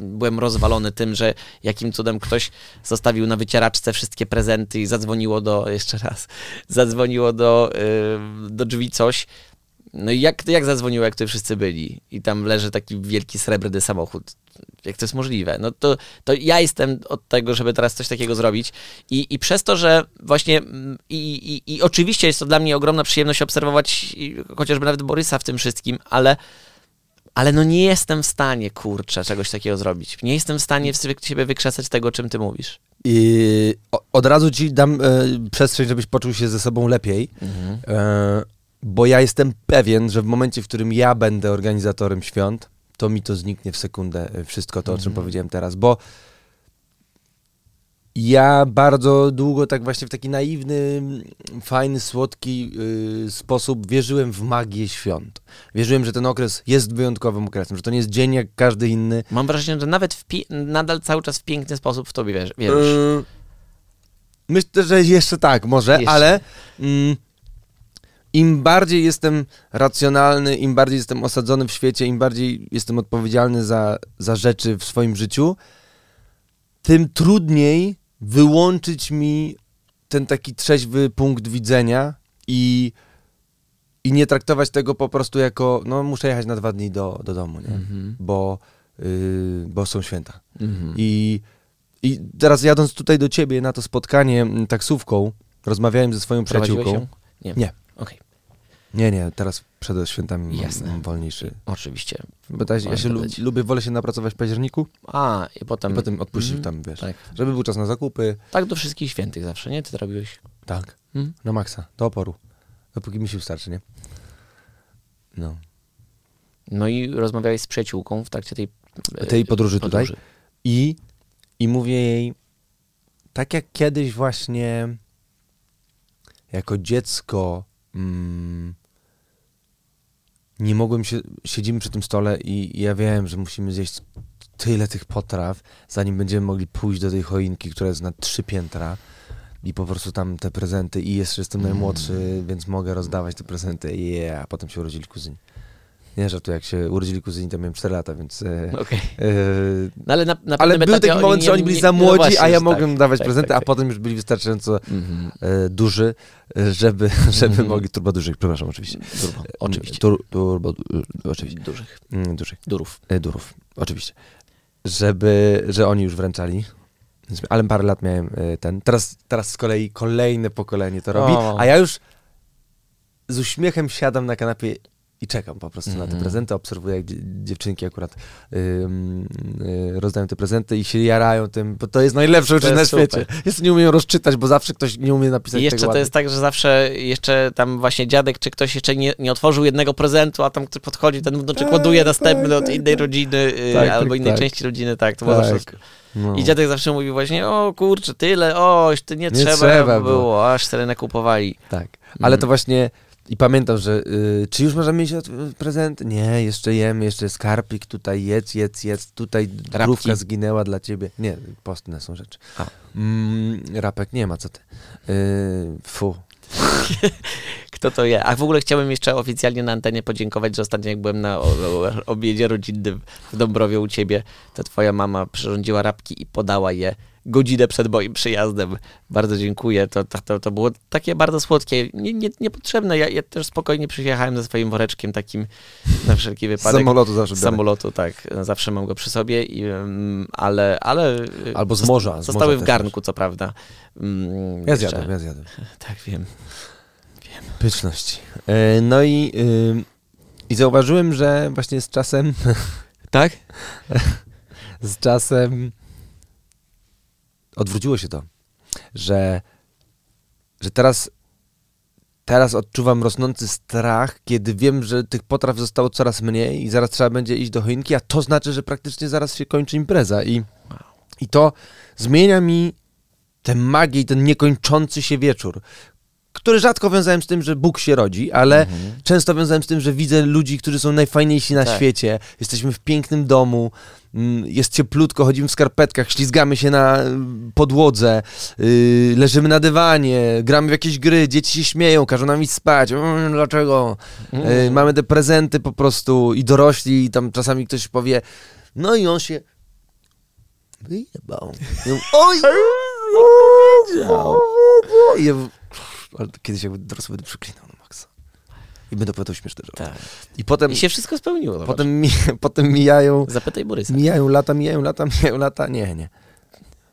byłem rozwalony tym, że jakim cudem ktoś zostawił na wycieraczce wszystkie prezenty i zadzwoniło do, jeszcze raz, zadzwoniło do, yy, do drzwi coś. No i jak, jak zadzwoniło, jak tu wszyscy byli i tam leży taki wielki srebrny samochód. Jak to jest możliwe? No to, to ja jestem od tego, żeby teraz coś takiego zrobić i, i przez to, że właśnie mm, i, i, i oczywiście jest to dla mnie ogromna przyjemność obserwować chociażby nawet Borysa w tym wszystkim, ale ale no nie jestem w stanie, kurczę, czegoś takiego zrobić. Nie jestem w stanie w siebie wykrzesać tego, o czym ty mówisz. I od razu ci dam e, przestrzeń, żebyś poczuł się ze sobą lepiej, e, bo ja jestem pewien, że w momencie, w którym ja będę organizatorem świąt, to mi to zniknie w sekundę, e, wszystko to, o czym powiedziałem teraz, bo ja bardzo długo tak właśnie w taki naiwny, fajny, słodki y, sposób wierzyłem w magię świąt. Wierzyłem, że ten okres jest wyjątkowym okresem, że to nie jest dzień jak każdy inny, Mam wrażenie, że nawet nadal cały czas w piękny sposób w tobie wierz- wierzysz. Yy, Myślę, że jeszcze tak, może, Jeszcze. ale mm, im bardziej jestem racjonalny, im bardziej jestem osadzony w świecie, im bardziej jestem odpowiedzialny za, za rzeczy w swoim życiu, tym trudniej wyłączyć mi ten taki trzeźwy punkt widzenia i, i nie traktować tego po prostu jako, no muszę jechać na dwa dni do, do domu, nie? Mhm. Bo, y, bo są święta. Mhm. I, I teraz jadąc tutaj do ciebie na to spotkanie taksówką, rozmawiałem ze swoją Prowadziłeś przyjaciółką. Nie. Nie. Okej, Nie, nie, teraz przed świętami Jasne. wolniejszy. oczywiście. Bo ta, ja się lu- lubię, wolę się napracować w październiku A, i potem... i potem odpuścić Mhm. tam, wiesz. Tak. Żeby był czas na zakupy. tak do wszystkich świętych zawsze, nie? Ty to robiłeś. Tak. Mhm. Na maksa, do oporu. Dopóki mi się wystarczy, nie? No. No i rozmawiałeś z przyjaciółką w trakcie tej... e, Tej podróży tutaj. I, I mówię jej, tak jak kiedyś właśnie jako dziecko mm, nie mogłem się, siedzimy przy tym stole i, i ja wiem, że musimy zjeść tyle tych potraw, zanim będziemy mogli pójść do tej choinki, która jest na trzy piętra i po prostu tam te prezenty i jeszcze jestem najmłodszy, więc mogę rozdawać te prezenty i yeah, a potem się urodzili kuzyni. Nie, że to jak się urodzili kuzyni, to miałem 4 lata, więc... E, Okej. e, No ale na, na ale był taki moment, że oni byli nie- za no młodzi, właśnie, a ja tak, mogłem dawać tak, prezenty, tak, a tak. potem już byli wystarczająco Mhm. e, duży, żeby, żeby Mhm. mogli, turbo dużych, przepraszam, oczywiście. Durbo, oczywiście. Tur, turbo, oczywiście. Dużych. Mm, dużych. Durów. Durów, oczywiście. Żeby, że oni już wręczali. Ale parę lat miałem ten. Teraz, teraz z kolei kolejne pokolenie to robi, O. a ja już z uśmiechem siadam na kanapie i czekam po prostu na te Mhm. prezenty, obserwuję jak dzie- dziewczynki akurat ym, y, rozdają te prezenty i się jarają tym, bo to jest najlepsze uczucie na świecie. super. Jeszcze nie umieją rozczytać, bo zawsze ktoś nie umie napisać I jeszcze to jest tak, że zawsze jeszcze tam właśnie dziadek czy ktoś jeszcze nie, nie otworzył jednego prezentu, a tam ktoś podchodzi, ten wnuczek Tak, ładuje tak, następny tak, od innej tak. rodziny y, Tak, albo tak, innej tak. części rodziny, tak, to było zawsze... No. I dziadek zawsze mówi właśnie, o kurczę, tyle, oś, ty nie, Nie trzeba, trzeba było, było. aż tyle nakupowali. Tak, ale Mm. to właśnie i pamiętam, że y, czy już możemy mieć od- prezent? Nie, jeszcze jemy, jeszcze skarpik, tutaj jedz, jedz, jedz, tutaj krówka zginęła dla ciebie. Nie, postne są rzeczy. A. Mm, rapek nie ma, co ty. Y, fu. Kto to je? A w ogóle chciałbym jeszcze oficjalnie na antenie podziękować, że ostatnio jak byłem na obiedzie rodzinnym w Dąbrowie u ciebie, to twoja mama przyrządziła rapki i podała je godzinę przed moim przyjazdem. Bardzo dziękuję. To, to, to, było takie bardzo słodkie, nie, nie, niepotrzebne. Ja, ja też spokojnie przyjechałem ze swoim woreczkiem takim na wszelki Z wypadek. samolotu zawsze Z samolotu, tak. Zawsze mam go przy sobie, i, ale, ale... Albo z morza, z Zostały morza w też garnku, co prawda. Mm, Ja zjadłem, ja zjadłem. Tak, wiem. Pyszności. E, no i, y, i zauważyłem, że właśnie z czasem, Tak? z czasem odwróciło się to, że, że teraz, teraz odczuwam rosnący strach, kiedy wiem, że tych potraw zostało coraz mniej i zaraz trzeba będzie iść do choinki, a to znaczy, że praktycznie zaraz się kończy impreza i, i to zmienia mi tę magię i ten niekończący się wieczór, który rzadko wiązałem z tym, że Bóg się rodzi, ale często wiązałem z tym, że widzę ludzi, którzy są najfajniejsi na Tak. świecie. Jesteśmy w pięknym domu, mm, jest cieplutko, chodzimy w skarpetkach, ślizgamy się na mm, podłodze, yy, leżymy na dywanie, gramy w jakieś gry, dzieci się śmieją, każą nam iść spać. Mm, dlaczego? Yy, mamy te prezenty po prostu i dorośli, i tam czasami ktoś powie, no i on się wyjebał. Oj! Ja, ale kiedyś jakby dorosły będę przeklinał na maksa. I będę opowiadał śmieszne rzeczy. Tak. I potem, I się wszystko spełniło. Potem... potem, mi, potem mijają, Zapytaj Borysa. mijają lata, mijają lata, mijają lata. Nie, nie.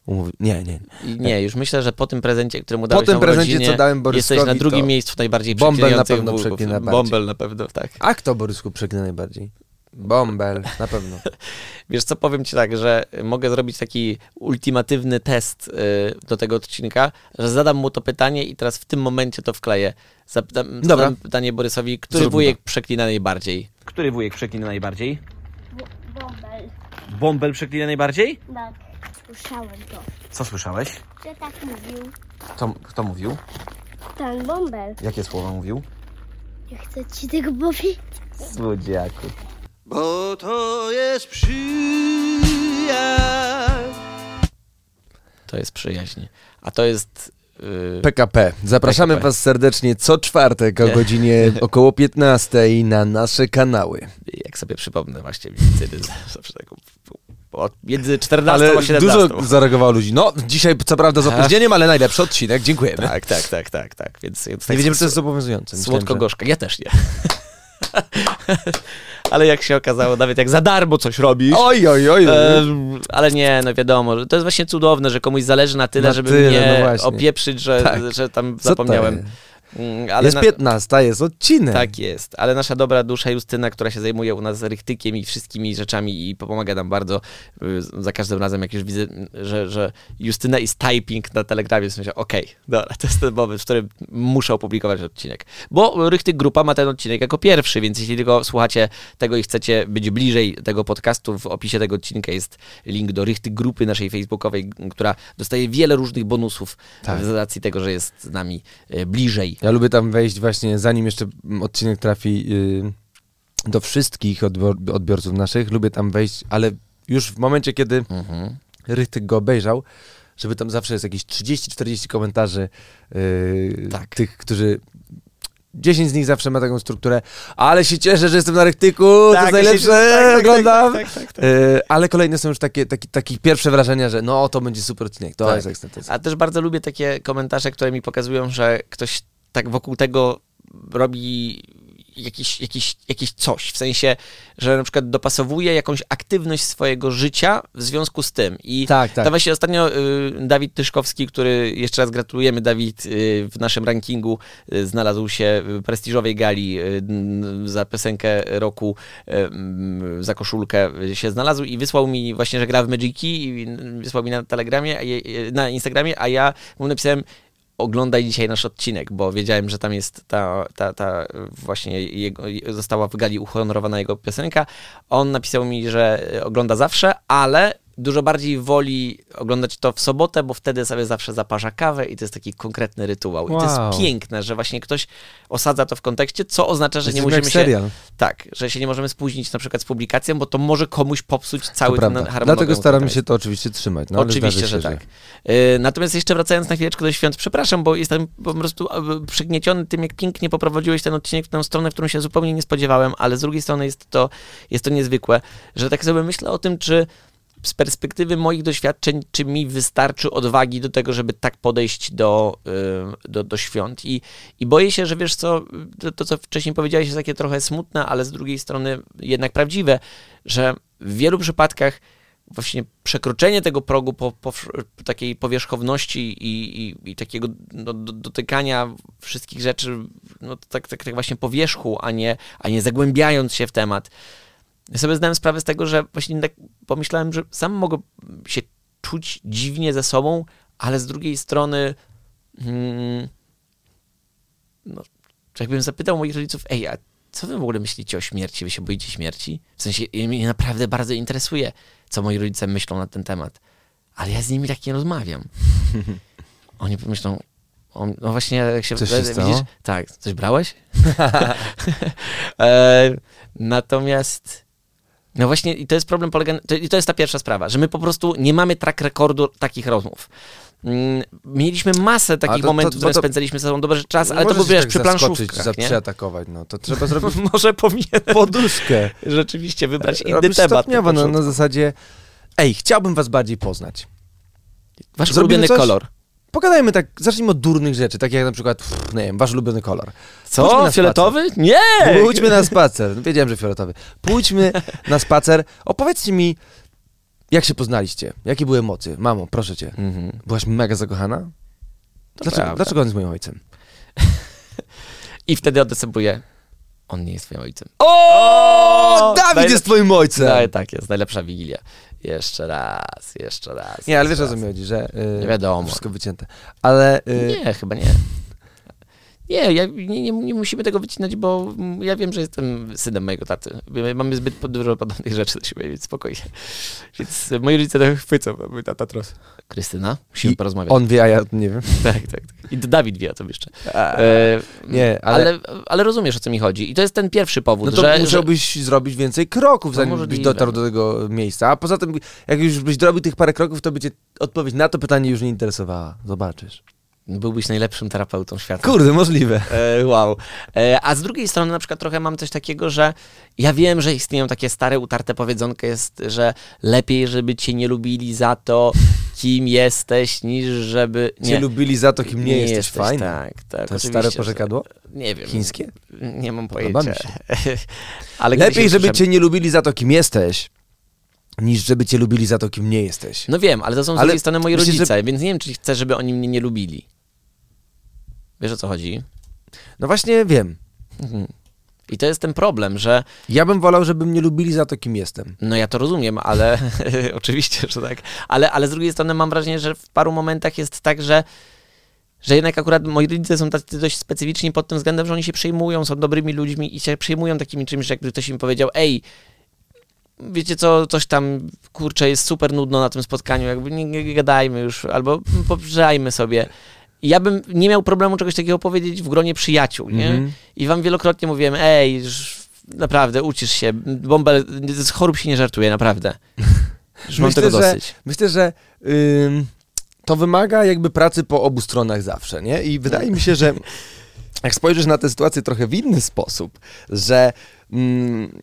Umówi, nie, nie. I nie, już myślę, że po tym prezencie, który mu dałeś Po tym prezencie, urodziny, co dałem Boryskowi, jesteś na drugim miejscu najbardziej Bąbel na pewno przeklina bardziej. Bąbel na pewno, tak. A kto Borysku przeklinę najbardziej? Bąbel, na pewno. Wiesz co, powiem ci tak, że mogę zrobić taki ultimatywny test y, do tego odcinka, że zadam mu to pytanie i teraz w tym momencie to wkleję. Zapytam, Dobra. zadam pytanie Borysowi, który Zróbmy wujek przeklina najbardziej? Który wujek przeklina najbardziej? Bąbel. Bąbel przeklina najbardziej? Tak, słyszałem to, Co słyszałeś? że tak mówił. Kto, kto mówił? Ten bąbel. Jakie słowa mówił? Nie chcę ci tego powiedzieć. Słodziaku. Bo to jest przyjaźń. To jest przyjaźń. A to jest... y, PKP. Zapraszamy PKP. Was serdecznie co czwartek o godzinie około 15 na nasze kanały. jak sobie przypomnę właśnie wizyty, zawsze taką od między 14 Ale a 17. dużo zareagowało ludzi. No, dzisiaj co prawda z opóźnieniem, ale najlepszy odcinek, dziękujemy. Tak, tak, tak, tak, tak. Więc, więc Nie tak wiedziałem, że to jest zobowiązujące. Słodko-gorzka. Ja też nie. ale jak się okazało, nawet jak za darmo coś robisz... Oj, oj, oj. Em, ale nie, no wiadomo, że to jest właśnie cudowne, że komuś zależy na tyle, Na żeby tyle, mnie no właśnie. opieprzyć, że, Tak. że tam Co zapomniałem. Jest? Mm, Ale jest na- 15, jest odcinek. Tak jest, ale nasza dobra dusza Justyna, która się zajmuje u nas rychtykiem i wszystkimi rzeczami i pomaga nam bardzo y, za każdym razem, jak już widzę, że, że Justyna is typing na Telegramie, w sensie, okej, dobra, to jest ten moment, w którym muszę opublikować odcinek. Bo Rychtyk Grupa ma ten odcinek jako pierwszy, więc jeśli tylko słuchacie tego i chcecie być bliżej tego podcastu, w opisie tego odcinka jest link do Rychtyk Grupy naszej facebookowej, która dostaje wiele różnych bonusów Tak. z racji tego, że jest z nami y, bliżej. Ja lubię tam wejść właśnie, zanim jeszcze odcinek trafi y, do wszystkich odbior- odbiorców naszych, lubię tam wejść, ale już w momencie, kiedy Mhm. Rychtyk go obejrzał, żeby tam zawsze jest jakieś 30-40 komentarzy y, Tak. tych, którzy... 10 z nich zawsze ma taką strukturę, ale się cieszę, że jestem na Rychtyku, to jest ja najlepsze, się- tak, tak, oglądam. tak, tak, tak, tak. Y, ale kolejne są już takie, takie, takie pierwsze wrażenia, że no to będzie super odcinek, to Tak. jest ekstra. A też bardzo lubię takie komentarze, które mi pokazują, że ktoś tak wokół tego robi jakiś, jakiś, jakiś coś. W sensie, że na przykład dopasowuje jakąś aktywność swojego życia w związku z tym. I Tak, tak. to właśnie ostatnio y, Dawid Tyszkowski, który jeszcze raz gratulujemy, Dawid, y, w naszym rankingu y, znalazł się w prestiżowej gali y, za piosenkę roku, y, za koszulkę się znalazł i wysłał mi właśnie, że gra w Magiki i wysłał mi na Telegramie, a na Instagramie, a ja mu napisałem oglądaj dzisiaj nasz odcinek, bo wiedziałem, że tam jest ta, ta, ta właśnie jego, została w gali uhonorowana jego piosenka. On napisał mi, że ogląda zawsze, ale dużo bardziej woli oglądać to w sobotę, bo wtedy sobie zawsze zaparza kawę i to jest taki konkretny rytuał. I to Wow. jest piękne, że właśnie ktoś osadza to w kontekście, co oznacza, że nie Jesteśmy musimy się... Tak, że się nie możemy spóźnić na przykład z publikacją, bo to może komuś popsuć cały ten harmonogram. Dlatego staramy się to oczywiście trzymać. No, Oczywiście, zdarzy że się, tak. Yy, Natomiast jeszcze wracając na chwileczkę do świąt, przepraszam, bo jestem po prostu przygnieciony tym, jak pięknie poprowadziłeś ten odcinek w tę stronę, w którą się zupełnie nie spodziewałem, ale z drugiej strony jest to, jest to niezwykłe, że tak sobie myślę o tym, czy z perspektywy moich doświadczeń, czy mi wystarczy odwagi do tego, żeby tak podejść do, y, do, do świąt. I, I boję się, że wiesz co, to, to co wcześniej powiedziałeś jest takie trochę smutne, ale z drugiej strony jednak prawdziwe, że w wielu przypadkach właśnie przekroczenie tego progu po, po, takiej powierzchowności i, i, i takiego no, do, dotykania wszystkich rzeczy no, tak, tak, tak właśnie po wierzchu, a nie, a nie zagłębiając się w temat. Ja sobie zdałem sprawę z tego, że właśnie tak pomyślałem, że sam mogę się czuć dziwnie ze sobą, ale z drugiej strony hmm, no, jakbym zapytał moich rodziców, ej, a co wy w ogóle myślicie o śmierci? Wy się boicie śmierci? W sensie, mnie naprawdę bardzo interesuje, co moi rodzice myślą na ten temat. Ale ja z nimi tak nie rozmawiam. Oni pomyślą, no właśnie, jak się, Coś się widzisz? stało? Tak, coś brałeś? e, natomiast, no właśnie, i to jest problem polega, to, i to jest ta pierwsza sprawa, że my po prostu nie mamy track rekordu takich rozmów. Mm, Mieliśmy masę takich to- momentów, to- które to- spędziliśmy ze sobą dobry czas, ale to był, wiesz, tak przy planszówkach, za, nie? przeatakować, no to trzeba zrobić Może powinienem poduszkę. rzeczywiście wybrać inny Robisz temat. stopniowo, na no, na zasadzie ej, chciałbym was bardziej poznać. Wasz Zrobimy ulubiony coś? kolor. Pogadajmy tak, zacznijmy od durnych rzeczy, tak jak na przykład, pff, nie wiem, wasz ulubiony kolor. Co? Fioletowy? Nie! Pójdźmy na spacer. No, wiedziałem, że fioletowy. Pójdźmy na spacer. Opowiedzcie mi, jak się poznaliście? Jakie były emocje? Mamo, proszę cię. Mhm. Byłaś mega zakochana? Dlaczego, prawda. dlaczego on jest moim ojcem? I wtedy odesępuje. On nie jest twoim ojcem. O! Dawid najlep- jest twoim ojcem! No, tak jest, najlepsza wigilia. Jeszcze raz, jeszcze raz. Nie, ale wiesz o co mi chodzi, że... Yy, Nie wiadomo. Wszystko wycięte. Ale... Yy, Nie, chyba nie. Nie, ja, nie, nie, nie musimy tego wycinać, bo ja wiem, że jestem synem mojego taty. My Mamy zbyt dużo podobnych rzeczy do siebie, więc spokojnie. Więc moi rodzice trochę chwycą, bo mój tata tros. Krystyna, musimy I porozmawiać. on wie, a ja nie wiem. Tak, tak, tak. I Dawid wie o tym jeszcze. E, nie, ale- ale... ale... rozumiesz, o co mi chodzi. I to jest ten pierwszy powód, No to że... że... musiałbyś zrobić więcej kroków, No zanim byś dotarł do tego miejsca. A poza tym, jak już byś zrobił tych parę kroków, to by cię odpowiedź na to pytanie już nie interesowała. Zobaczysz. Byłbyś najlepszym terapeutą świata. Kurde, możliwe. E, wow. E, a z drugiej strony na przykład trochę mam coś takiego, że ja wiem, że istnieją takie stare, utarte powiedzonko jest, że lepiej, żeby cię nie lubili za to, kim jesteś, niż żeby... Cię lubili za to, kim nie, jesteś. Fajne. Tak, tak. To jest stare porzekadło? Nie wiem. Chińskie? Nie mam Podoba mi pojęcia. Ale Lepiej, żeby słyszałem. cię nie lubili za to, kim jesteś, niż żeby cię lubili za to, kim nie jesteś. No wiem, ale to są z Ale drugiej strony moi myślisz, że- rodzice, więc nie wiem, czy chcę, żeby oni mnie nie lubili. Wiesz o co chodzi? No właśnie wiem. Mhm. I to jest ten problem, że Ja bym wolał, żeby mnie lubili za to, kim jestem. No ja to rozumiem, ale oczywiście, że tak. Ale, ale z drugiej strony mam wrażenie, że w paru momentach jest tak, że, że jednak akurat moi rodzice są tacy dość specyficzni pod tym względem, że oni się przejmują, są dobrymi ludźmi i się przejmują takimi czymś, że jakby ktoś im powiedział, ej, wiecie co, coś tam, kurczę, jest super nudno na tym spotkaniu, jakby nie, nie gadajmy już, albo poprzejmy sobie. I ja bym nie miał problemu czegoś takiego powiedzieć w gronie przyjaciół, nie? Mhm. I wam wielokrotnie mówiłem, ej, naprawdę, ucisz się, bąbel, z chorób się nie żartuje, naprawdę. Już mam Myślę, tego że- dosyć. Myślę, że ym, to wymaga jakby pracy po obu stronach zawsze, nie? I wydaje mi się, że jak spojrzysz na tę sytuację trochę w inny sposób, że... Mm,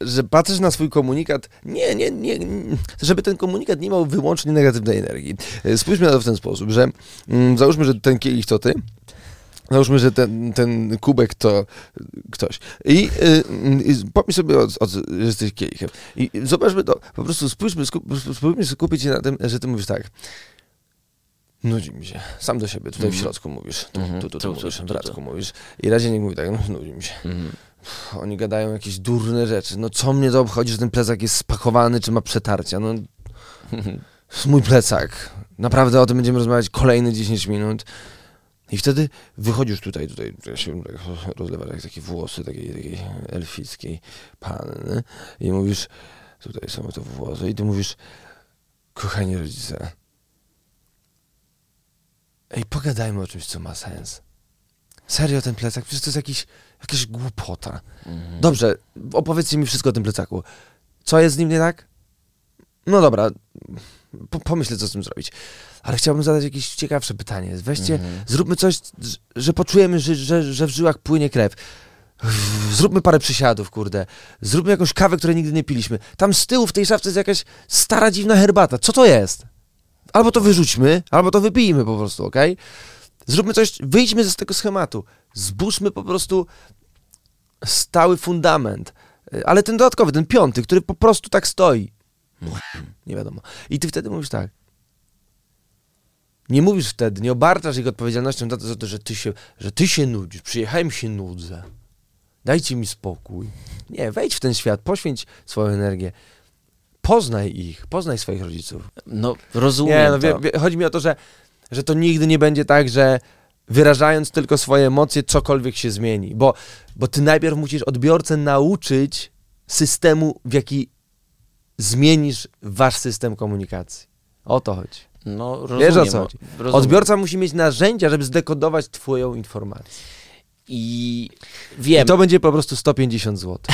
że patrzysz na swój komunikat, nie, nie, nie, nie, żeby ten komunikat nie miał wyłącznie negatywnej energii. Y, Spójrzmy na to w ten sposób, że mm, załóżmy, że ten kielich to ty, załóżmy, że ten, ten kubek to ktoś. I, y, y, pomyśl sobie, o, o, że jesteś kielichem. I zobaczmy to, po prostu spójrzmy, skup, spróbujmy skupić się na tym, że ty mówisz tak. Nudzi mi się. Sam do siebie, tutaj w Mhm. środku mówisz. Tu, tu, tu, Tu, tu, tu, mówisz, tu, w tu, bratku tu. mówisz. I razie niech mówi tak, no nudzi mi się. Mhm. Oni gadają jakieś durne rzeczy. No co mnie to obchodzi, że ten plecak jest spakowany, czy ma przetarcia? No, mój plecak. Naprawdę o tym będziemy rozmawiać kolejne 10 minut. I wtedy wychodzisz tutaj, tutaj, tutaj się tak rozlewa jak takie włosy takiej, takiej elfickiej panny i mówisz, tutaj są te włosy i ty mówisz, kochani rodzice, ej, pogadajmy o czymś, co ma sens. Serio ten plecak? Przecież to jest jakiś, jakaś głupota. Mhm. Dobrze, opowiedzcie mi wszystko o tym plecaku. Co jest z nim nie tak? No dobra, po, pomyślę, co z tym zrobić. Ale chciałbym zadać jakieś ciekawsze pytanie. Weźcie, Mhm. zróbmy coś, że- poczujemy, że, że, że w żyłach płynie krew. Zróbmy parę przysiadów, kurde. Zróbmy jakąś kawę, której nigdy nie piliśmy. Tam z tyłu w tej szafce jest jakaś stara, dziwna herbata. Co to jest? Albo to wyrzućmy, albo to wypijmy po prostu, okej? Zróbmy coś, wyjdźmy z tego schematu. Zbóżmy po prostu stały fundament. Y, Ale ten dodatkowy, ten piąty, który po prostu tak stoi. Nie wiadomo. I ty wtedy mówisz tak. Nie mówisz wtedy, nie obarczasz ich odpowiedzialnością za to, za to że, ty się, że ty się nudzisz. Przyjechałem się nudzę. Dajcie mi spokój. Nie, wejdź w ten świat, poświęć swoją energię. Poznaj ich, poznaj swoich rodziców. No, rozumiem Nie, no, wie, wie, chodzi mi o to, że, że to nigdy nie będzie tak, że wyrażając tylko swoje emocje, cokolwiek się zmieni. Bo, bo ty najpierw musisz odbiorcę nauczyć systemu, w jaki zmienisz wasz system komunikacji. O to chodzi. No, rozumiem. Wiesz o co chodzi? rozumiem. Odbiorca musi mieć narzędzia, żeby zdekodować twoją informację. I wiem. I to będzie po prostu 150 zł.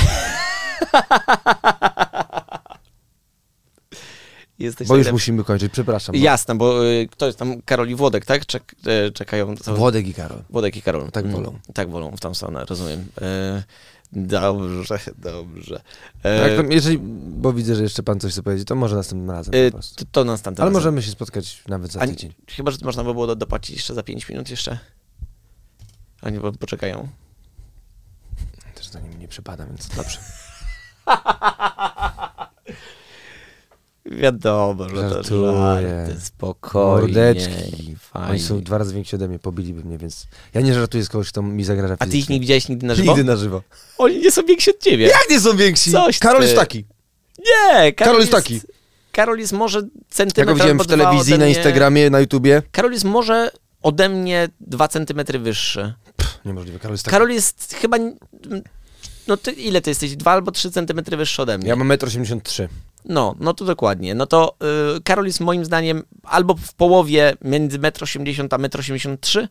Jesteś Bo już musimy kończyć, przepraszam. bo- Jasne, bo y, kto jest tam? Karol i Włodek, tak? Czek, y, czekają. Włodek i Karol. Włodek i Karol. Tak Mm, wolą. Tak wolą, w tą stronę, rozumiem. E, dobrze, dobrze. E, to, jeżeli, bo widzę, że jeszcze pan coś chce powiedzieć, to może następnym razem e, po prostu. to, to następnym Ale razem. możemy się spotkać nawet za A, tydzień. chyba, że można by było do- dopłacić jeszcze za 5 minut jeszcze. Oni po- poczekają. Też to nim nie przypada, więc dobrze. Wiadomo, że to żarty, spokojnie. Mordeczki. Fajnie. Oni są dwa razy więksi ode mnie, pobiliby mnie, więc ja nie żartuję z kogoś, kto mi zagraża A ty ich fizycznie. nie widziałeś nigdy na żywo? Nigdy na żywo. Oni nie są więksi od ciebie. Jak nie są więksi? Coś Karol ty. jest taki. Nie, Karol, Karol jest taki. Karol jest może Ja centymetr go widziałem w dwa telewizji, ode na mnie. Instagramie, na YouTubie. Karol jest może ode mnie 2 centymetry wyższy. Niemożliwe, Karol jest taki. Karol jest chyba... No ty, ile ty jesteś? 2 albo 3 centymetry wyższy ode mnie. Ja mam 1,83 m. No, no to dokładnie. No to y, Karol jest moim zdaniem albo w połowie między 1,80 m a 1,83 m,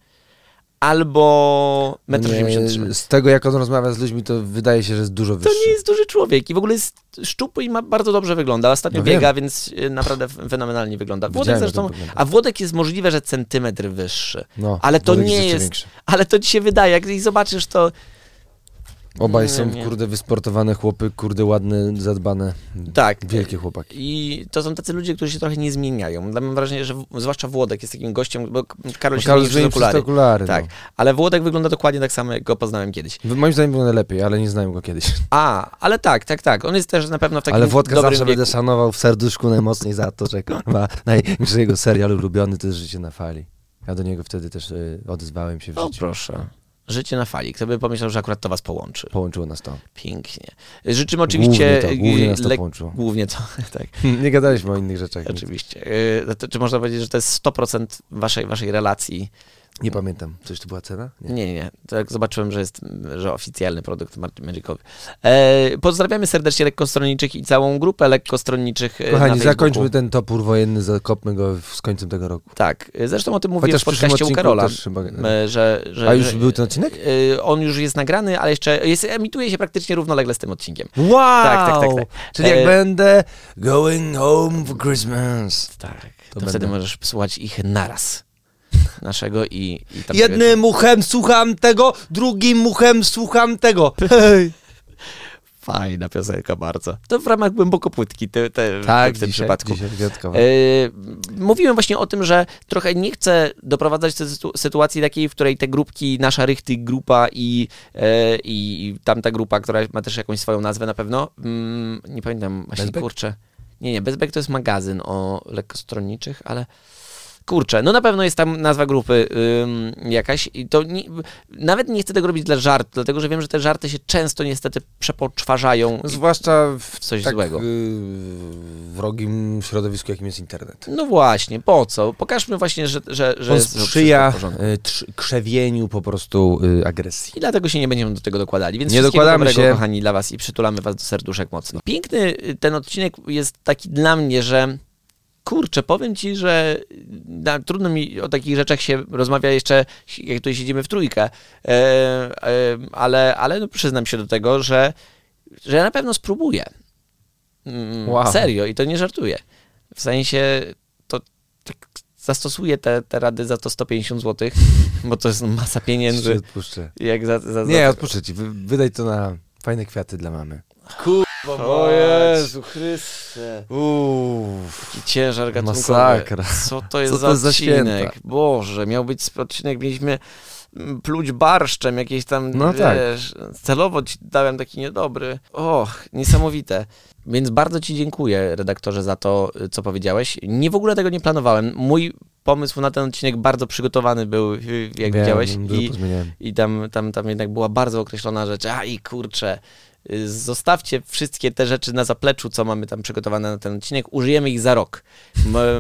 albo 1,83 m. Z tego, jak on rozmawia z ludźmi, to wydaje się, że jest dużo To wyższy. nie jest duży człowiek i w ogóle jest szczupły i ma bardzo dobrze wygląda. Ostatnio No wiem. biega, więc y, naprawdę fenomenalnie wygląda. Włodek Widziałem, zresztą, a Włodek jest możliwe, że centymetr wyższy. No, Ale to Włodek nie jest, większy. ale to ci się wydaje, jak zobaczysz, to Obaj są, nie. kurde, wysportowane chłopy, kurde, ładne, zadbane. tak. Wielkie chłopaki. I to są tacy ludzie, którzy się trochę nie zmieniają. Mam wrażenie, że w, zwłaszcza Włodek jest takim gościem, bo Karol się Karol zmienił okulary. okulary. Tak, ale Włodek wygląda dokładnie tak samo, jak go poznałem kiedyś. No. Moim zdaniem wygląda lepiej, ale nie znałem go kiedyś. A, ale tak, tak, tak. On jest też na pewno w takim ale Włodka dobrym zawsze wieku. będę szanował w serduszku najmocniej za to, że kurwa, największy jego serial ulubiony to jest Życie na fali. Ja do niego wtedy też y, odezwałem się w O życiu. proszę. Życie na fali. Kto by pomyślał, że akurat to was połączy. Połączyło nas to. Pięknie. Życzymy oczywiście... Głównie to, głównie nas to połączyło. Głównie to, tak. nie gadaliśmy o innych rzeczach. Oczywiście. Y, czy można powiedzieć, że to jest 100% waszej, waszej relacji? Nie pamiętam. Coś to była cena? Nie. Nie, nie, jak zobaczyłem, że jest, że oficjalny produkt Magicowy. E, pozdrawiamy serdecznie lekkostronniczych i całą grupę lekkostronniczych e, na Kochani, zakończmy ten topór wojenny, zakopmy go w- z końcem tego roku. Tak, zresztą o tym mówiłem Chociaż w podcaście u Karola, chyba- że, że... A już że, był ten odcinek? e, On już jest nagrany, ale jeszcze jest, emituje się praktycznie równolegle z tym odcinkiem. Wow! Tak, tak, tak, tak. Czyli jak E, będę going home for Christmas. Tak, to, To wtedy możesz słuchać ich naraz. Naszego i, i tamtego. Jednym uchem słucham tego, drugim uchem słucham tego. Hej! Fajna piosenka bardzo. To w ramach głęboko płytki te, te, Tak, w tym dzisiaj, przypadku. dzisiaj. E, mówiłem właśnie o tym, że trochę nie chcę doprowadzać do sytu- sytuacji takiej, w której te grupki, nasza Rychty grupa i, i, i tamta grupa, która ma też jakąś swoją nazwę na pewno, mm, nie pamiętam właśnie, Bezbek? kurczę. Nie, nie, Bezbek to jest magazyn o lekkostronniczych, ale kurczę, no na pewno jest tam nazwa grupy ym, jakaś i to nie, nawet nie chcę tego robić dla żartu, dlatego że wiem, że te żarty się często niestety przepoczwarzają. Zwłaszcza w coś tak złego. y, wrogim środowisku, jakim jest internet. No właśnie, po co? Pokażmy właśnie, że, że, że On jest sprzyja y, krzewieniu po prostu y, agresji. I dlatego się nie będziemy do tego dokładali. Więc Nie dokładamy dobrego, się. kochani, dla was i przytulamy was do serduszek mocno. Piękny ten odcinek jest taki dla mnie, że kurczę, powiem ci, że na, trudno mi o takich rzeczach się rozmawia jeszcze, jak tutaj siedzimy w trójkę, e, e, ale, ale no przyznam się do tego, że, że ja na pewno spróbuję. Mm, Wow. Serio, i to nie żartuję. W sensie, to tak zastosuję te, te rady za to 150 zł, bo to jest masa pieniędzy. Odpuszczę. Jak za, za, za Nie, odpuszczę ci. Wy, wydaj to na fajne kwiaty dla mamy. O Jezu Chryste. Uff. Jaki ciężar gatunkowy. Masakra. Co to jest Co za to za odcinek? święta? Boże, miał być odcinek, mieliśmy pluć barszczem, jakieś tam, No tak. wiesz, celowo ci dałem taki niedobry. Och, niesamowite. Więc bardzo ci dziękuję, redaktorze, za to, co powiedziałeś. Nie w ogóle tego nie planowałem. Mój pomysł na ten odcinek bardzo przygotowany był, y, jak Wiem, widziałeś. I. I tam, tam, tam jednak była bardzo określona rzecz. A i kurczę, y, zostawcie wszystkie te rzeczy na zapleczu, co mamy tam przygotowane na ten odcinek. Użyjemy ich za rok.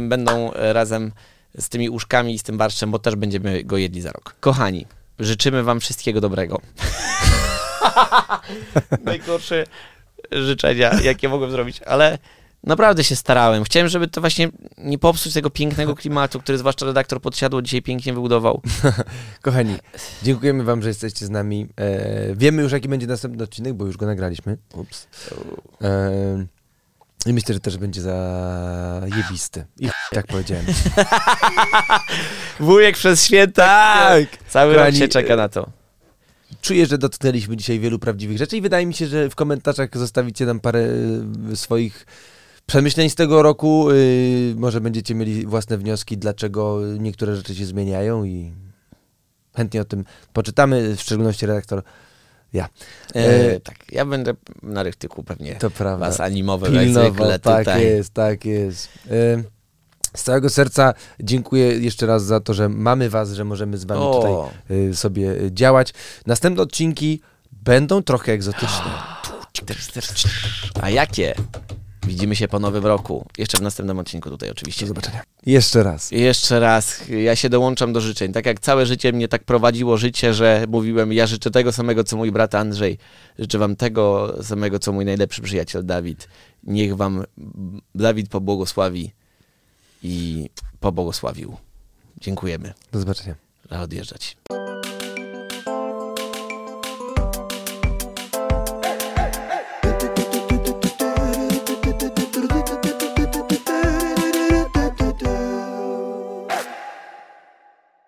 Będą e, razem z tymi uszkami i z tym barszczem, bo też będziemy go jedli za rok. Kochani, życzymy wam wszystkiego dobrego. Najgorsze życzenia, jakie mogłem zrobić, ale naprawdę się starałem. Chciałem, żeby to właśnie nie popsuć tego pięknego klimatu, który zwłaszcza redaktor Podsiadło dzisiaj pięknie wybudował. Kochani, dziękujemy wam, że jesteście z nami. E, wiemy już, jaki będzie następny odcinek, bo już go nagraliśmy. Ups. E, I myślę, że też będzie zajebisty. I tak powiedziałem. Wujek przez święta. Tak! Cały rok się czeka na to. Czuję, że dotknęliśmy dzisiaj wielu prawdziwych rzeczy i wydaje mi się, że w komentarzach zostawicie nam parę y, swoich przemyśleń z tego roku. Y, może będziecie mieli własne wnioski, dlaczego niektóre rzeczy się zmieniają i chętnie o tym poczytamy, w szczególności redaktor ja. E, E, tak, ja będę na rychtyku pewnie To prawda. was Pilnował, zwykle tak tutaj. jest, tak jest. Y, z całego serca dziękuję jeszcze raz za to, że mamy was, że możemy z wami O. tutaj y, sobie działać. Następne odcinki będą trochę egzotyczne. A jakie? Widzimy się po nowym roku. Jeszcze w następnym odcinku tutaj oczywiście. Do zobaczenia. Jeszcze raz. Jeszcze raz, ja się dołączam do życzeń. Tak jak całe życie mnie tak prowadziło życie, że mówiłem, ja życzę tego samego, co mój brat Andrzej. Życzę wam tego samego, co mój najlepszy przyjaciel Dawid. Niech wam Dawid pobłogosławi i pobłogosławił. Dziękujemy. Do zobaczenia. Trzeba odjeżdżać.